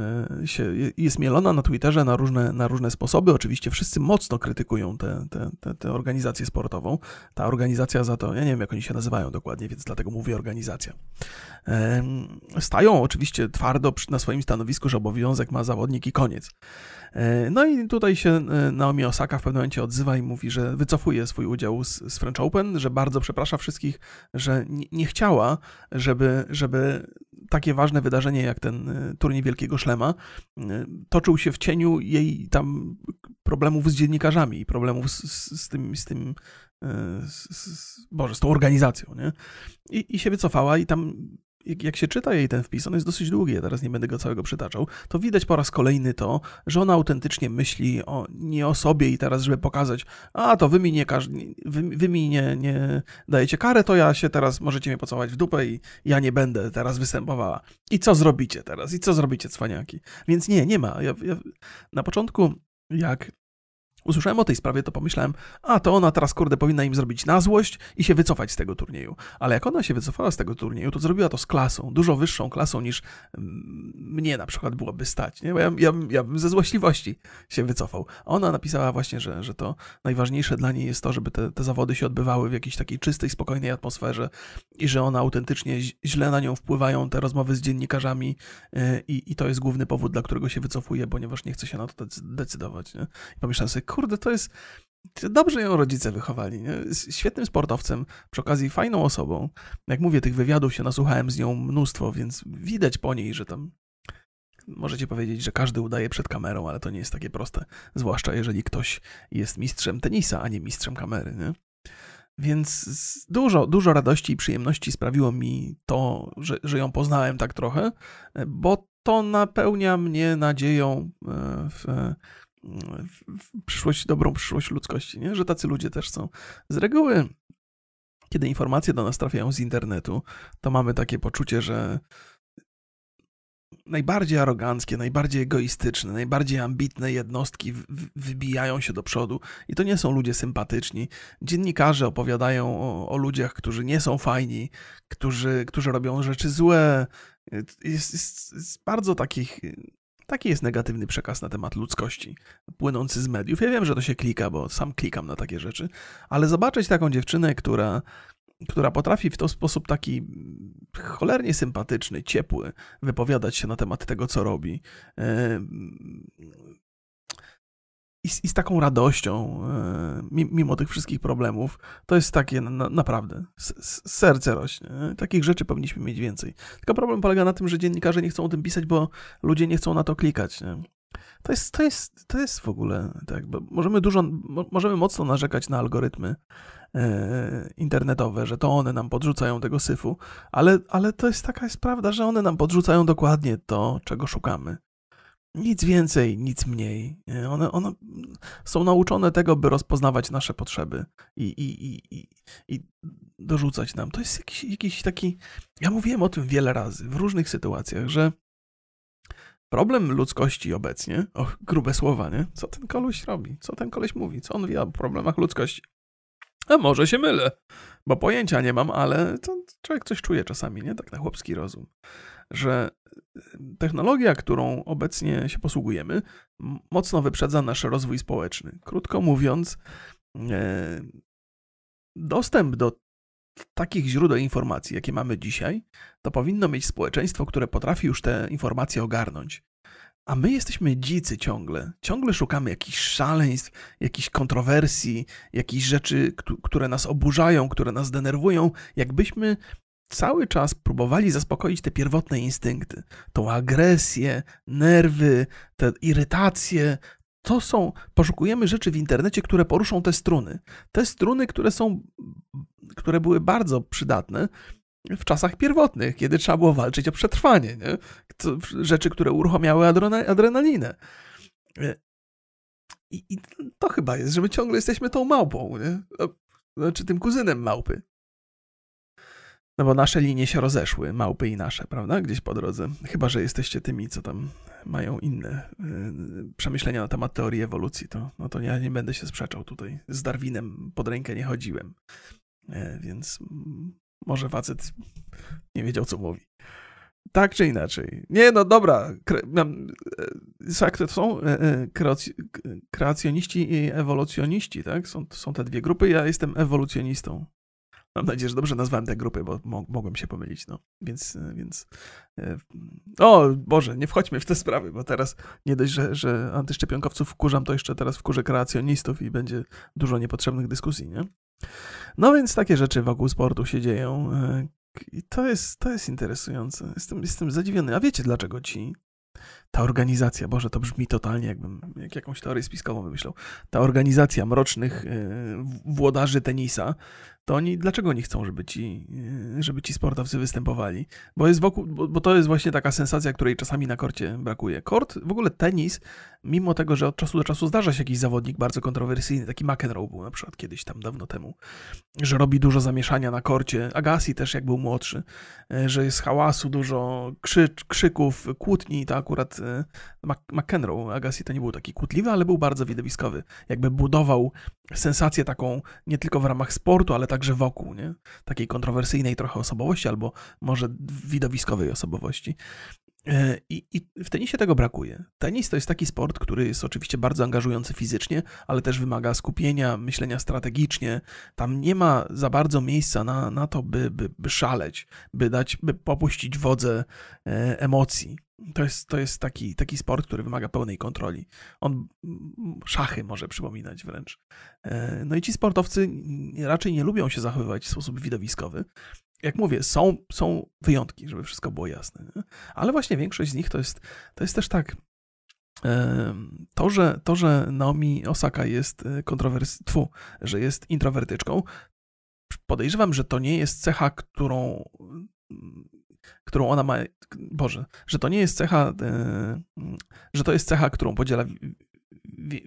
się, jest mielona na Twitterze na różne, na różne sposoby. Oczywiście wszyscy mocno krytykują tę te, te, te organizację sportową. Ta organizacja za to, ja nie wiem jak oni się nazywają dokładnie, więc dlatego mówię organizacja stają oczywiście twardo na swoim stanowisku, że obowiązek ma zawodnik i koniec. E, no i tutaj się e, Naomi Osaka w pewnym momencie odzywa i mówi, że wycofuje swój udział z, z French Open, że bardzo przeprasza wszystkich, że nie, nie chciała, żeby, żeby takie ważne wydarzenie jak ten e, turniej Wielkiego Szlema toczył się w cieniu jej tam problemów z dziennikarzami i problemów z, z, z tym, z tym z, z, Boże, z tą organizacją, nie? I, I się wycofała i tam jak, się czyta jej ten wpis, on jest dosyć długi, ja teraz nie będę go całego przytaczał, to widać po raz kolejny to, że ona autentycznie myśli o, nie o sobie i teraz, żeby pokazać, a to wy mi nie, każ, wy, wy mi nie, nie dajecie karę, to ja się teraz możecie mnie pocałować w dupę i ja nie będę teraz występowała. I co zrobicie teraz? I co zrobicie, cwaniaki? Więc nie, nie ma. Ja, ja, na początku, jak usłyszałem o tej sprawie, to pomyślałem, a to ona teraz, kurde, powinna im zrobić na złość i się wycofać z tego turnieju. Ale jak ona się wycofała z tego turnieju, to zrobiła to z klasą, dużo wyższą klasą niż mm, mnie na przykład byłoby stać. Nie? Bo ja, ja, ja bym ze złośliwości się wycofał. Ona napisała właśnie, że, że to najważniejsze dla niej jest to, żeby te, te zawody się odbywały w jakiejś takiej czystej, spokojnej atmosferze i że ona autentycznie źle na nią wpływają te rozmowy z dziennikarzami y, i, i to jest główny powód, dla którego się wycofuje, ponieważ nie chce się na to decydować. Nie? I pomyślałem sobie, kurde, to jest. Dobrze ją rodzice wychowali. Nie? Świetnym sportowcem, przy okazji fajną osobą. Jak mówię, tych wywiadów się nasłuchałem z nią mnóstwo, więc widać po niej, że tam możecie powiedzieć, że każdy udaje przed kamerą, ale to nie jest takie proste. Zwłaszcza jeżeli ktoś jest mistrzem tenisa, a nie mistrzem kamery. Nie? Więc dużo, dużo radości i przyjemności sprawiło mi to, że, że ją poznałem tak trochę, bo to napełnia mnie nadzieją e, w, w przyszłość, dobrą przyszłość ludzkości, nie? że tacy ludzie też są. Z reguły, kiedy informacje do nas trafiają z internetu, to mamy takie poczucie, że najbardziej aroganckie, najbardziej egoistyczne, najbardziej ambitne jednostki wybijają się do przodu i to nie są ludzie sympatyczni. Dziennikarze opowiadają o, o ludziach, którzy nie są fajni, którzy, którzy robią rzeczy złe. Jest, jest, jest bardzo takich Taki jest negatywny przekaz na temat ludzkości, płynący z mediów. Ja wiem, że to się klika, bo sam klikam na takie rzeczy, ale zobaczyć taką dziewczynę, która, która potrafi w ten sposób taki cholernie sympatyczny, ciepły wypowiadać się na temat tego, co robi. I z, i z taką radością, mimo tych wszystkich problemów, to jest takie na, naprawdę, serce rośnie. Takich rzeczy powinniśmy mieć więcej. Tylko problem polega na tym, że dziennikarze nie chcą o tym pisać, bo ludzie nie chcą na to klikać. Nie? To jest, to jest, to jest w ogóle tak, bo możemy dużo, możemy mocno narzekać na algorytmy e, internetowe, że to one nam podrzucają tego syfu, ale, ale to jest taka jest prawda, że one nam podrzucają dokładnie to, czego szukamy. Nic więcej, nic mniej. One, one są nauczone tego, by rozpoznawać nasze potrzeby i, i, i, i, i dorzucać nam. To jest jakiś, jakiś taki. Ja mówiłem o tym wiele razy w różnych sytuacjach, że Problem ludzkości obecnie, o grube słowa, nie? Co ten koleś robi? Co ten koleś mówi? Co on wie o problemach ludzkości? A może się mylę, bo pojęcia nie mam, ale to człowiek coś czuje czasami, nie? Tak na chłopski rozum. Że y, technologia, którą obecnie się posługujemy, mocno wyprzedza nasz rozwój społeczny. Krótko mówiąc, e, dostęp do takich źródeł informacji, jakie mamy dzisiaj, to powinno mieć społeczeństwo, które potrafi już te informacje ogarnąć. A my jesteśmy dzicy ciągle. Ciągle szukamy jakichś szaleństw, jakichś kontrowersji, jakichś rzeczy, które nas oburzają, które nas denerwują, jakbyśmy cały czas próbowali zaspokoić te pierwotne instynkty. Tą agresję, nerwy, te irytacje, to są, poszukujemy rzeczy w internecie, które poruszą te struny. Te struny, które są, które były bardzo przydatne w czasach pierwotnych, kiedy trzeba było walczyć o przetrwanie. Nie? Rzeczy, które uruchamiały adrenalinę. I, I, to chyba jest, że my ciągle jesteśmy tą małpą, nie? Znaczy tym kuzynem małpy. No bo nasze linie się rozeszły, małpy i nasze, prawda? Gdzieś po drodze. Chyba, że jesteście tymi, co tam mają inne y, przemyślenia na temat teorii ewolucji, to, no to ja nie będę się sprzeczał tutaj. Z Darwinem pod rękę nie chodziłem. E, więc może facet nie wiedział, co mówi. Tak czy inaczej. Nie, no dobra. Jak to są e, kreacjoniści i ewolucjoniści, tak? Są, są te dwie grupy. Ja jestem ewolucjonistą. Mam nadzieję, że dobrze nazwałem tę grupę, bo mogłem się pomylić, no. Więc, więc... E, o Boże, nie wchodźmy w te sprawy, bo teraz nie dość, że, że antyszczepionkowców wkurzam, to jeszcze teraz wkurzę kreacjonistów i będzie dużo niepotrzebnych dyskusji, nie? No więc takie rzeczy wokół sportu się dzieją e, i to jest, to jest interesujące. Jestem, jestem zadziwiony. A wiecie dlaczego ci ta organizacja, Boże, to brzmi totalnie jakbym jak jakąś teorię spiskową wymyślał. Ta organizacja mrocznych yy, włodarzy tenisa to oni, dlaczego oni chcą, żeby ci, e, żeby ci sportowcy występowali? Bo jest wokół, bo, bo, to jest właśnie taka sensacja, której czasami na korcie brakuje. Kort, w ogóle tenis, mimo tego, że od czasu do czasu zdarza się jakiś zawodnik bardzo kontrowersyjny, taki McEnroe był na przykład kiedyś tam dawno temu, że robi dużo zamieszania na korcie, Agassi też jak był młodszy, e, że jest hałasu, dużo krzy, krzyków, kłótni, to akurat McEnroe, Agassi to nie był taki kłótliwy, ale był bardzo widowiskowy. Jakby budował sensację taką nie tylko w ramach sportu, ale także wokół, nie? Takiej kontrowersyjnej trochę osobowości, albo może widowiskowej osobowości. E, I, I, w tenisie tego brakuje. Tenis to jest taki sport, który jest oczywiście bardzo angażujący fizycznie, ale też wymaga skupienia, myślenia strategicznie. Tam nie ma za bardzo miejsca na, na to, by, by, by szaleć, by dać, by popuścić wodze e, emocji. To jest, to jest taki, taki sport, który wymaga pełnej kontroli. On szachy może przypominać wręcz. E, no i ci sportowcy raczej nie lubią się zachowywać w sposób widowiskowy. Jak mówię, są, są wyjątki, żeby wszystko było jasne. Nie? Ale właśnie większość z nich to jest, to jest też tak. To że, to, że Naomi Osaka jest e, kontrowersją, że jest introwertyczką, podejrzewam, że to nie jest cecha, którą którą ona ma, Boże, że to nie jest cecha, e, że to jest cecha, którą podziela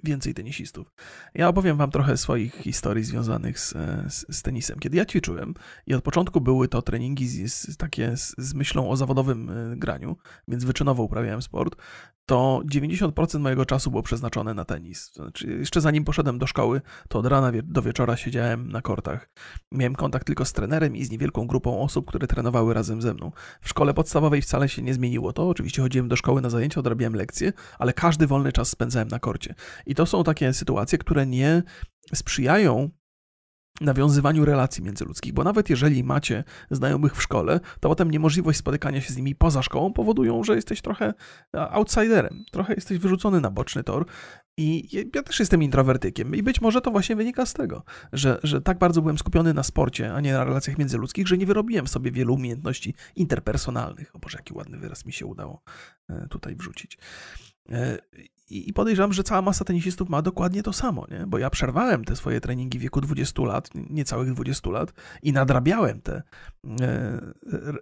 więcej tenisistów. Ja opowiem wam trochę swoich historii związanych z, z, z, tenisem. Kiedy ja ćwiczyłem i od początku były to treningi z, takie z, myślą o zawodowym e, graniu, więc wyczynowo uprawiałem sport, to 90% mojego czasu było przeznaczone na tenis. Znaczy, jeszcze zanim poszedłem do szkoły, to od rana do wieczora siedziałem na kortach. Miałem kontakt tylko z trenerem i z niewielką grupą osób, które trenowały razem ze mną. W szkole podstawowej wcale się nie zmieniło to. Oczywiście chodziłem do szkoły na zajęcia, odrabiałem lekcje, ale każdy wolny czas spędzałem na korcie. I to są takie sytuacje, które nie sprzyjają nawiązywaniu relacji międzyludzkich, bo nawet jeżeli macie znajomych w szkole, to potem niemożliwość spotykania się z nimi poza szkołą powodują, że jesteś trochę outsiderem, trochę jesteś wyrzucony na boczny tor. I ja też jestem introwertykiem i być może to właśnie wynika z tego, że, że tak bardzo byłem skupiony na sporcie, a nie na relacjach międzyludzkich, że nie wyrobiłem sobie wielu umiejętności interpersonalnych. O Boże, jaki ładny wyraz mi się udało e, tutaj wrzucić. I podejrzewam, że cała masa tenisistów ma dokładnie to samo, nie? bo ja przerwałem te swoje treningi w wieku 20 lat, niecałych 20 lat i nadrabiałem te e,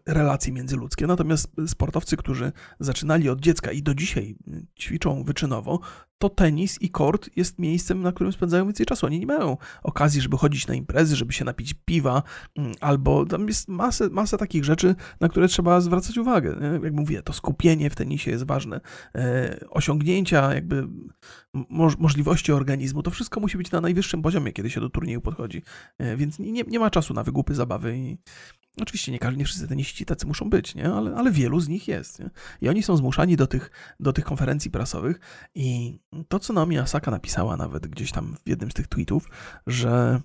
relacje międzyludzkie. Natomiast sportowcy, którzy zaczynali od dziecka i do dzisiaj ćwiczą wyczynowo, to tenis i kort jest miejscem, na którym spędzają więcej czasu. Oni nie mają okazji, żeby chodzić na imprezy, żeby się napić piwa, mm, albo tam jest masę, masę takich rzeczy, na które trzeba zwracać uwagę. Jak mówię, to skupienie w tenisie jest ważne. E, osiągnięcia, jakby możliwości organizmu, to wszystko musi być na najwyższym poziomie, kiedy się do turnieju podchodzi. E, więc nie, nie ma czasu na wygłupy zabawy i, Oczywiście nie, nie wszyscy tenisiści tacy muszą być, nie? Ale, ale wielu z nich jest. Nie? I oni są zmuszani do tych, do tych konferencji prasowych. I to, co Naomi Asaka napisała nawet gdzieś tam w jednym z tych tweetów, że,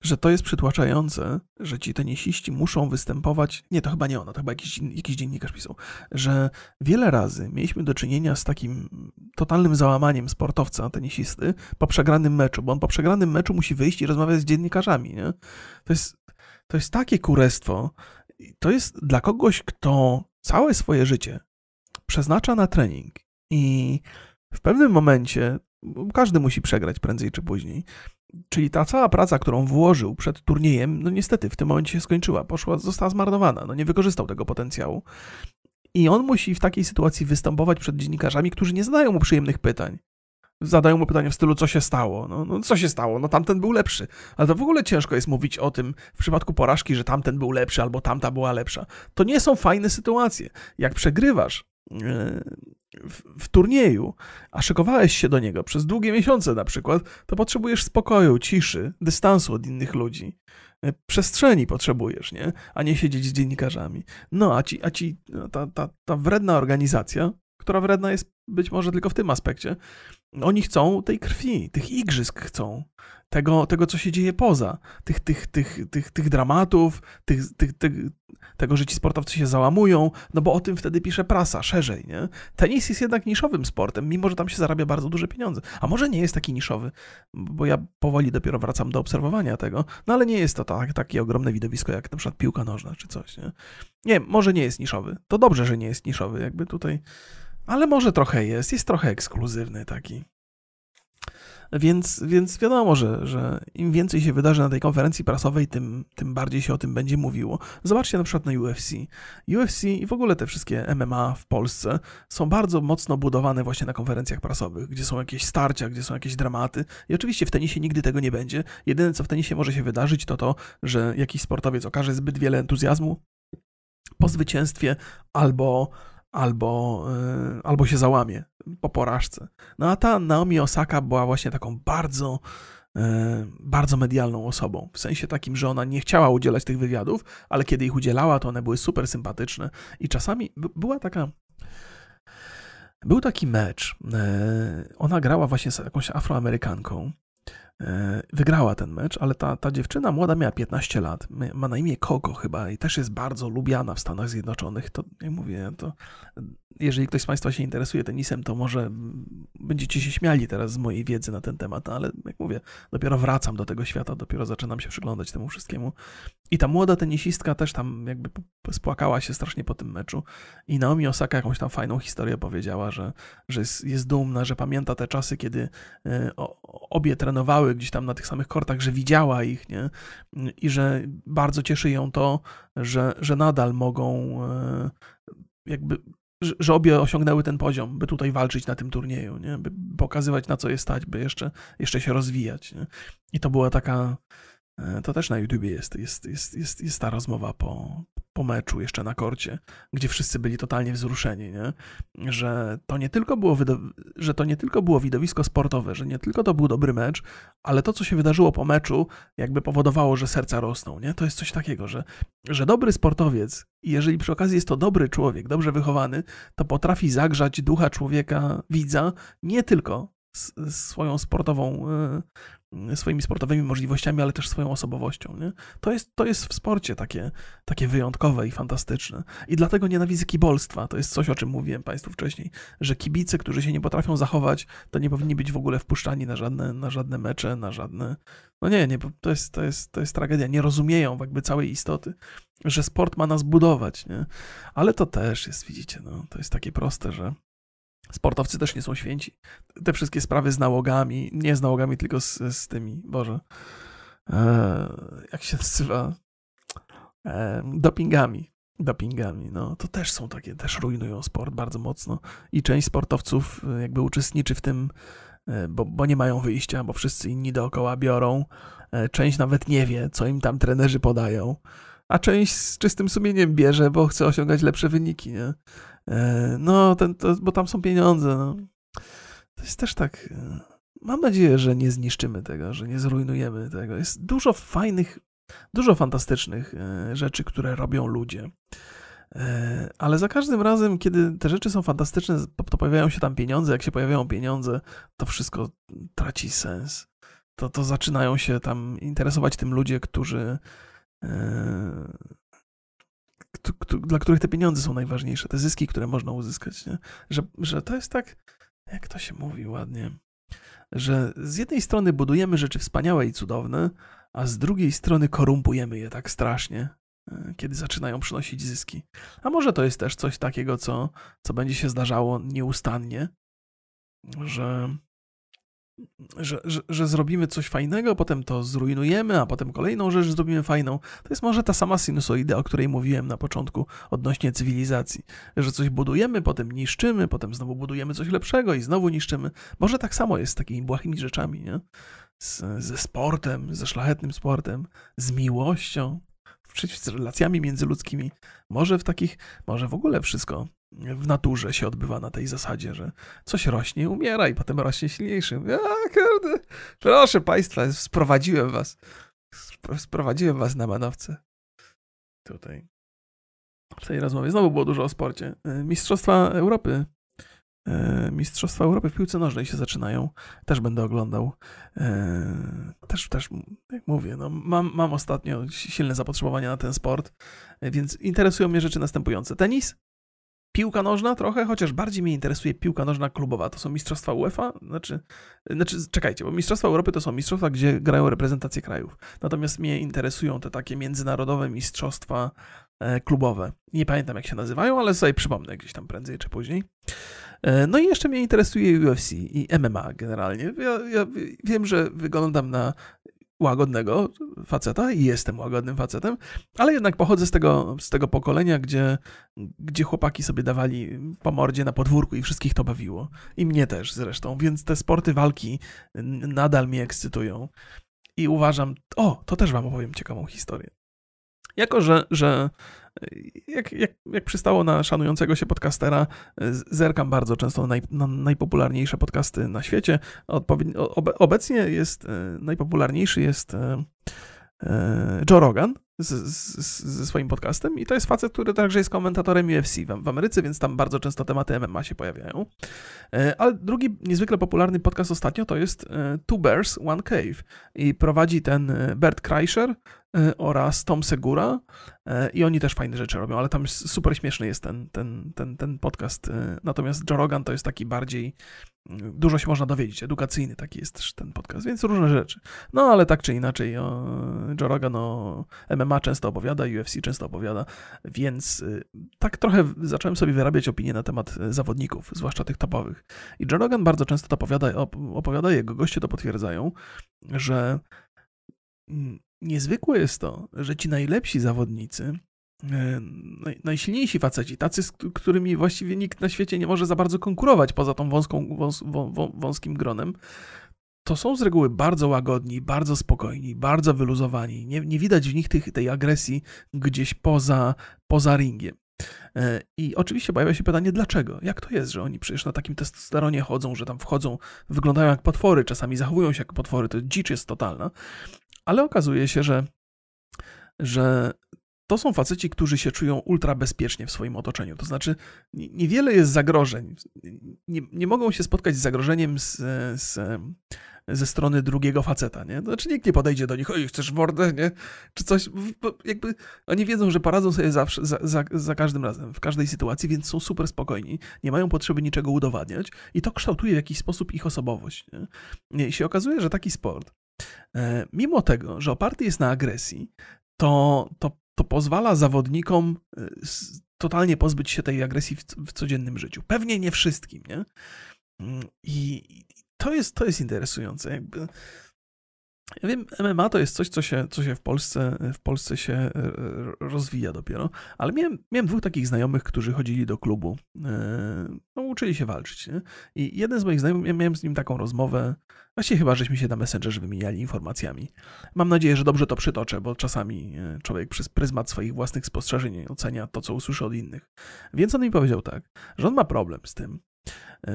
że to jest przytłaczające, że ci tenisiści muszą występować. Nie, to chyba nie ona, to chyba jakiś, jakiś dziennikarz pisał, że wiele razy mieliśmy do czynienia z takim totalnym załamaniem sportowca, tenisisty po przegranym meczu, bo on po przegranym meczu musi wyjść i rozmawiać z dziennikarzami. Nie? To jest to jest takie kurestwo. To jest dla kogoś, kto całe swoje życie przeznacza na trening i w pewnym momencie każdy musi przegrać prędzej czy później. Czyli ta cała praca, którą włożył przed turniejem, no niestety w tym momencie się skończyła, poszła, została zmarnowana, no nie wykorzystał tego potencjału. I on musi w takiej sytuacji występować przed dziennikarzami, którzy nie zadają mu przyjemnych pytań zadają mu pytanie w stylu, co się stało. No, no, co się stało? No tamten był lepszy. Ale to w ogóle ciężko jest mówić o tym w przypadku porażki, że tamten był lepszy albo tamta była lepsza. To nie są fajne sytuacje. Jak przegrywasz w, w turnieju, a szykowałeś się do niego przez długie miesiące na przykład, to potrzebujesz spokoju, ciszy, dystansu od innych ludzi. E, przestrzeni potrzebujesz, nie? A nie siedzieć z dziennikarzami. No, a ci, a ci no, ta, ta, ta wredna organizacja, która wredna jest być może tylko w tym aspekcie, oni chcą tej krwi, tych igrzysk chcą, tego, tego co się dzieje poza, tych, tych, tych, tych, tych dramatów, tych, tych, tych, tego, że ci sportowcy się załamują, no bo o tym wtedy pisze prasa szerzej, nie? Tenis jest jednak niszowym sportem, mimo że tam się zarabia bardzo duże pieniądze. A może nie jest taki niszowy, bo ja powoli dopiero wracam do obserwowania tego, no ale nie jest to tak, takie ogromne widowisko jak na przykład piłka nożna czy coś, nie? Nie, może nie jest niszowy. To dobrze, że nie jest niszowy, jakby tutaj ale może trochę jest, jest trochę ekskluzywny taki. Więc, więc wiadomo, że, że im więcej się wydarzy na tej konferencji prasowej, tym, tym bardziej się o tym będzie mówiło. Zobaczcie na przykład na UFC. UFC i w ogóle te wszystkie MMA w Polsce są bardzo mocno budowane właśnie na konferencjach prasowych, gdzie są jakieś starcia, gdzie są jakieś dramaty. I oczywiście w tenisie nigdy tego nie będzie. Jedyne, co w tenisie może się wydarzyć, to to, że jakiś sportowiec okaże zbyt wiele entuzjazmu po zwycięstwie albo albo, yy, albo się załamie po porażce. No a ta Naomi Osaka była właśnie taką bardzo, yy, bardzo medialną osobą. W sensie takim, że ona nie chciała udzielać tych wywiadów, ale kiedy ich udzielała, to one były super sympatyczne i czasami była taka. Był taki mecz. Yy, ona grała właśnie z jakąś Afroamerykanką E, wygrała ten mecz, ale ta, ta dziewczyna młoda miała 15 lat, ma na imię Coco chyba i też jest bardzo lubiana w Stanach Zjednoczonych. To, jak mówię, to jeżeli ktoś z Państwa się interesuje tenisem, to może będziecie się śmiali teraz z mojej wiedzy na ten temat, no ale jak mówię, dopiero wracam do tego świata, dopiero zaczynam się przyglądać temu wszystkiemu. I ta młoda tenisistka też tam jakby spłakała się strasznie po tym meczu i Naomi Osaka jakąś tam fajną historię powiedziała, że, że jest, jest dumna, że pamięta te czasy, kiedy e, obie trenowały gdzieś tam na tych samych kortach, że widziała ich, nie? I że bardzo cieszy ją to, że, że nadal mogą e, jakby że obie osiągnęły ten poziom, by tutaj walczyć na tym turnieju, nie? by pokazywać na co je stać, by jeszcze, jeszcze się rozwijać. Nie? I to była taka, e, to też na YouTubie jest, jest, jest, jest, jest ta rozmowa po, po meczu jeszcze na korcie, gdzie wszyscy byli totalnie wzruszeni, nie? Że, to nie tylko było że to nie tylko było widowisko sportowe, że nie tylko to był dobry mecz, ale to, co się wydarzyło po meczu, jakby powodowało, że serca rosną. Nie? To jest coś takiego, że, że dobry sportowiec, jeżeli przy okazji jest to dobry człowiek, dobrze wychowany, to potrafi zagrzać ducha człowieka, widza, nie tylko swoją sportową e, swoimi sportowymi możliwościami, ale też swoją osobowością. Nie? To, jest, to jest w sporcie takie, takie wyjątkowe i fantastyczne. I dlatego nienawidzę kibolstwa. To jest coś, o czym mówiłem Państwu wcześniej, że kibice, którzy się nie potrafią zachować, to nie powinni być w ogóle wpuszczani na żadne, na żadne mecze, na żadne... No nie, nie, to jest, to, jest, to jest tragedia. Nie rozumieją jakby całej istoty, że sport ma nas budować, nie? Ale to też jest, widzicie, no, to jest takie proste, że Sportowcy też nie są święci. Te wszystkie sprawy z nałogami, nie z nałogami, tylko z, z tymi, Boże, e, jak się nazywa? E, dopingami. Dopingami, no to też są takie, też rujnują sport bardzo mocno. I część sportowców e, jakby uczestniczy w tym, e, bo, bo nie mają wyjścia, bo wszyscy inni dookoła biorą. E, część nawet nie wie, co im tam trenerzy podają a część z czystym sumieniem bierze, bo chce osiągać lepsze wyniki, nie? E, no, ten, to, bo tam są pieniądze. No. To jest też tak. E, mam nadzieję, że nie zniszczymy tego, że nie zrujnujemy tego. Jest dużo fajnych, dużo fantastycznych e, rzeczy, które robią ludzie. Ale za każdym razem, kiedy te rzeczy są fantastyczne, to pojawiają się tam pieniądze. Jak się pojawiają pieniądze, to wszystko traci sens. To, to zaczynają się tam interesować tym ludzie, którzy dla których te pieniądze są najważniejsze, te zyski, które można uzyskać, nie? Że, że to jest tak, jak to się mówi ładnie, że z jednej strony budujemy rzeczy wspaniałe i cudowne, a z drugiej strony korumpujemy je tak strasznie, e, kiedy zaczynają przynosić zyski. A może to jest też coś takiego, co, co będzie się zdarzało nieustannie, że że, że, że, zrobimy coś fajnego, potem to zrujnujemy, a potem kolejną rzecz zrobimy fajną. To jest może ta sama sinusoida, o której mówiłem na początku odnośnie cywilizacji. Że coś budujemy, potem niszczymy, potem znowu budujemy coś lepszego i znowu niszczymy. Może tak samo jest z takimi błahymi rzeczami, nie? Z, ze sportem, ze szlachetnym sportem, z miłością, z relacjami międzyludzkimi. Może w takich, może w ogóle wszystko w naturze się odbywa na tej zasadzie, że coś rośnie, umiera i potem rośnie silniejszy. Ja, kurde, proszę Państwa, sprowadziłem Was. Sprowadziłem Was na manowce. Tutaj. W tej rozmowie znowu było dużo o sporcie. E, Mistrzostwa Europy. E, Mistrzostwa Europy w piłce nożnej się zaczynają. Też będę oglądał. E, też, też jak mówię, no, mam, mam ostatnio silne zapotrzebowanie na ten sport, więc interesują mnie rzeczy następujące. Tenis, piłka nożna trochę, chociaż bardziej mnie interesuje piłka nożna klubowa. To są mistrzostwa UEFA, znaczy, znaczy czekajcie, bo mistrzostwa Europy to są mistrzostwa, gdzie grają reprezentacje krajów. Natomiast mnie interesują te takie międzynarodowe mistrzostwa e, klubowe. Nie pamiętam jak się nazywają, ale sobie przypomnę gdzieś tam prędzej czy później. No i jeszcze mnie interesuje UFC i MMA generalnie. Ja, ja wiem, że wyglądam na łagodnego faceta i jestem łagodnym facetem, ale jednak pochodzę z tego, z tego pokolenia, gdzie, gdzie chłopaki sobie dawali po mordzie na podwórku i wszystkich to bawiło. I mnie też zresztą, więc te sporty walki nadal mnie ekscytują. I uważam, o, to też wam opowiem ciekawą historię. Jako, że, że jak, jak, jak przystało na szanującego się podcastera, zerkam bardzo często na, na najpopularniejsze podcasty na świecie. Obecnie jest e, najpopularniejszy jest e, e, Joe Rogan z, z, ze swoim podcastem i to jest facet, który także jest komentatorem UFC w, w, Ameryce, więc tam bardzo często tematy MMA się pojawiają. Ale drugi niezwykle popularny podcast ostatnio to jest Two Bears, One Cave i prowadzi ten Bert Kreischer, E, oraz Tom Segura e, i oni też fajne rzeczy robią, ale tam super śmieszny jest ten, ten, ten, ten podcast. E, natomiast Joe Rogan to jest taki bardziej, mm, dużo się można dowiedzieć, edukacyjny taki jest też ten podcast, więc różne rzeczy. No ale tak czy inaczej, o, Joe Rogan o MMA często opowiada, UFC często opowiada, więc tak trochę zacząłem sobie wyrabiać opinie na temat zawodników, zwłaszcza tych topowych. I Joe Rogan bardzo często to opowiada, opowiada jego goście to potwierdzają, że mm, niezwykłe jest to, że ci najlepsi zawodnicy, e, najsilniejsi faceci, tacy, z którymi właściwie nikt na świecie nie może za bardzo konkurować poza tą wąską, wąs, wą, wąskim gronem, to są z reguły bardzo łagodni, bardzo spokojni, bardzo wyluzowani. Nie, nie widać w nich tych, tej agresji gdzieś poza, poza ringiem. E, I oczywiście pojawia się pytanie, dlaczego? Jak to jest, że oni przecież na takim testosteronie chodzą, że tam wchodzą, wyglądają jak potwory, czasami zachowują się jak potwory, to dzicz jest totalna ale okazuje się, że, że to są faceci, którzy się czują ultra bezpiecznie w swoim otoczeniu. To znaczy, niewiele jest zagrożeń. Nie, nie mogą się spotkać z zagrożeniem z, z, ze strony drugiego faceta, nie? To znaczy, nikt nie podejdzie do nich, oj, chcesz mordę, nie? Czy coś, jakby oni wiedzą, że poradzą sobie zawsze, za, za, za każdym razem, w każdej sytuacji, więc są super spokojni, nie mają potrzeby niczego udowadniać i to kształtuje w jakiś sposób ich osobowość, nie? I się okazuje, że taki sport E, mimo tego, że oparty jest na agresji, to, to, to pozwala zawodnikom e, totalnie pozbyć się tej agresji w, codziennym życiu. Pewnie nie wszystkim, nie? Mm, I to jest, to jest interesujące. Jakby ja wiem, MMA to jest coś, co się, co się w, Polsce, w Polsce się e, rozwija dopiero, ale miałem, miałem dwóch takich znajomych, którzy chodzili do klubu, no, uczyli się walczyć. Nie? I jeden z moich znajomych, ja miałem z nim taką rozmowę, właściwie chyba żeśmy się na Messengerze wymieniali informacjami. Mam nadzieję, że dobrze to przytoczę, bo czasami e, człowiek przez pryzmat swoich własnych spostrzeżeń ocenia to, co usłyszy od innych. Więc on mi powiedział tak, że on ma problem z tym, E,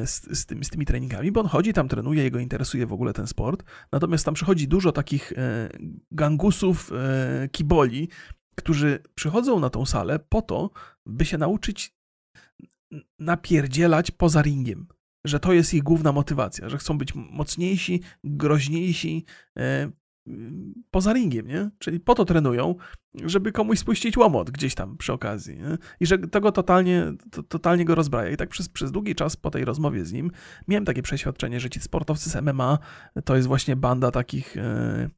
z, z, tym, z tymi treningami, bo on chodzi, tam trenuje, jego interesuje w ogóle ten sport. Natomiast tam przychodzi dużo takich e, gangusów, e, kiboli, którzy przychodzą na tą salę po to, by się nauczyć napierdzielać poza ringiem. Że to jest ich główna motywacja, że chcą być mocniejsi, groźniejsi, poza ringiem, nie? Czyli po to trenują, żeby komuś spuścić łomot gdzieś tam przy okazji. Nie? I że tego totalnie, to, totalnie go rozbraja. I tak przez, przez długi czas po tej rozmowie z nim miałem takie przeświadczenie, że ci sportowcy z MMA to jest właśnie banda takich e,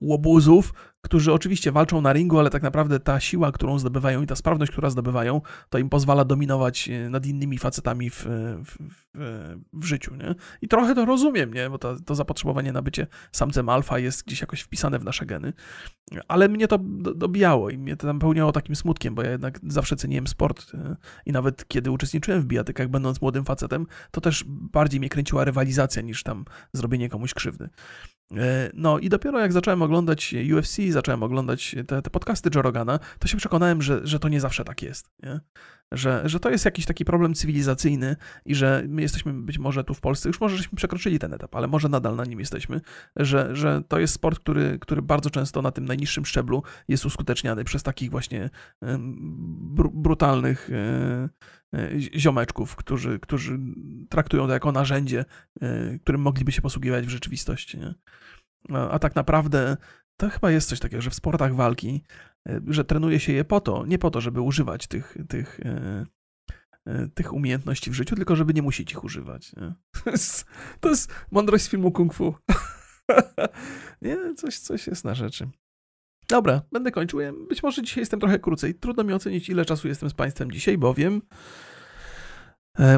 łobuzów, którzy oczywiście walczą na ringu, ale tak naprawdę ta siła, którą zdobywają i ta sprawność, która zdobywają, to im pozwala dominować e, nad innymi facetami w, w, w, w życiu, nie? I trochę to rozumiem, nie? Bo to, to zapotrzebowanie na bycie samcem alfa jest gdzieś jakoś wpisane w nasze geny, ale mnie to dobijało i mnie to tam pełniało takim smutkiem, bo ja jednak zawsze ceniłem sport e, i nawet kiedy uczestniczyłem w bijatykach, będąc młodym facetem, to też bardziej mnie kręciła rywalizacja niż tam zrobienie komuś krzywdy. E, no i dopiero jak zacząłem oglądać UFC, zacząłem oglądać te, te podcasty Joe Rogana, to się przekonałem, że, że to nie zawsze tak jest. Nie? Że, że to jest jakiś taki problem cywilizacyjny i że my jesteśmy być może tu w Polsce, już może żeśmy przekroczyli ten etap, ale może nadal na nim jesteśmy, że, że to jest sport, który, który bardzo często na tym najniższym szczeblu jest uskuteczniany przez takich właśnie br brutalnych e, e, ziomeczków, którzy, którzy traktują to jako narzędzie, e, którym mogliby się posługiwać w rzeczywistości. Nie? A tak naprawdę to chyba jest coś takiego, że w sportach walki, że trenuje się je po to, nie po to, żeby używać tych, tych, e, e, tych umiejętności w życiu, tylko żeby nie musieć ich używać. To, jest, to jest mądrość z filmu Kung Fu. nie, coś, coś jest na rzeczy. Dobra, będę kończył. Być może dzisiaj jestem trochę krócej. Trudno mi ocenić, ile czasu jestem z Państwem dzisiaj, bowiem E,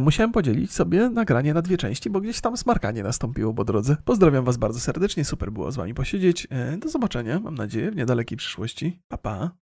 musiałem podzielić sobie nagranie na dwie części, bo gdzieś tam smarkanie nastąpiło po drodze. Pozdrawiam Was bardzo serdecznie, super było z Wami posiedzieć. E, do zobaczenia, mam nadzieję, w niedalekiej przyszłości. Pa, pa.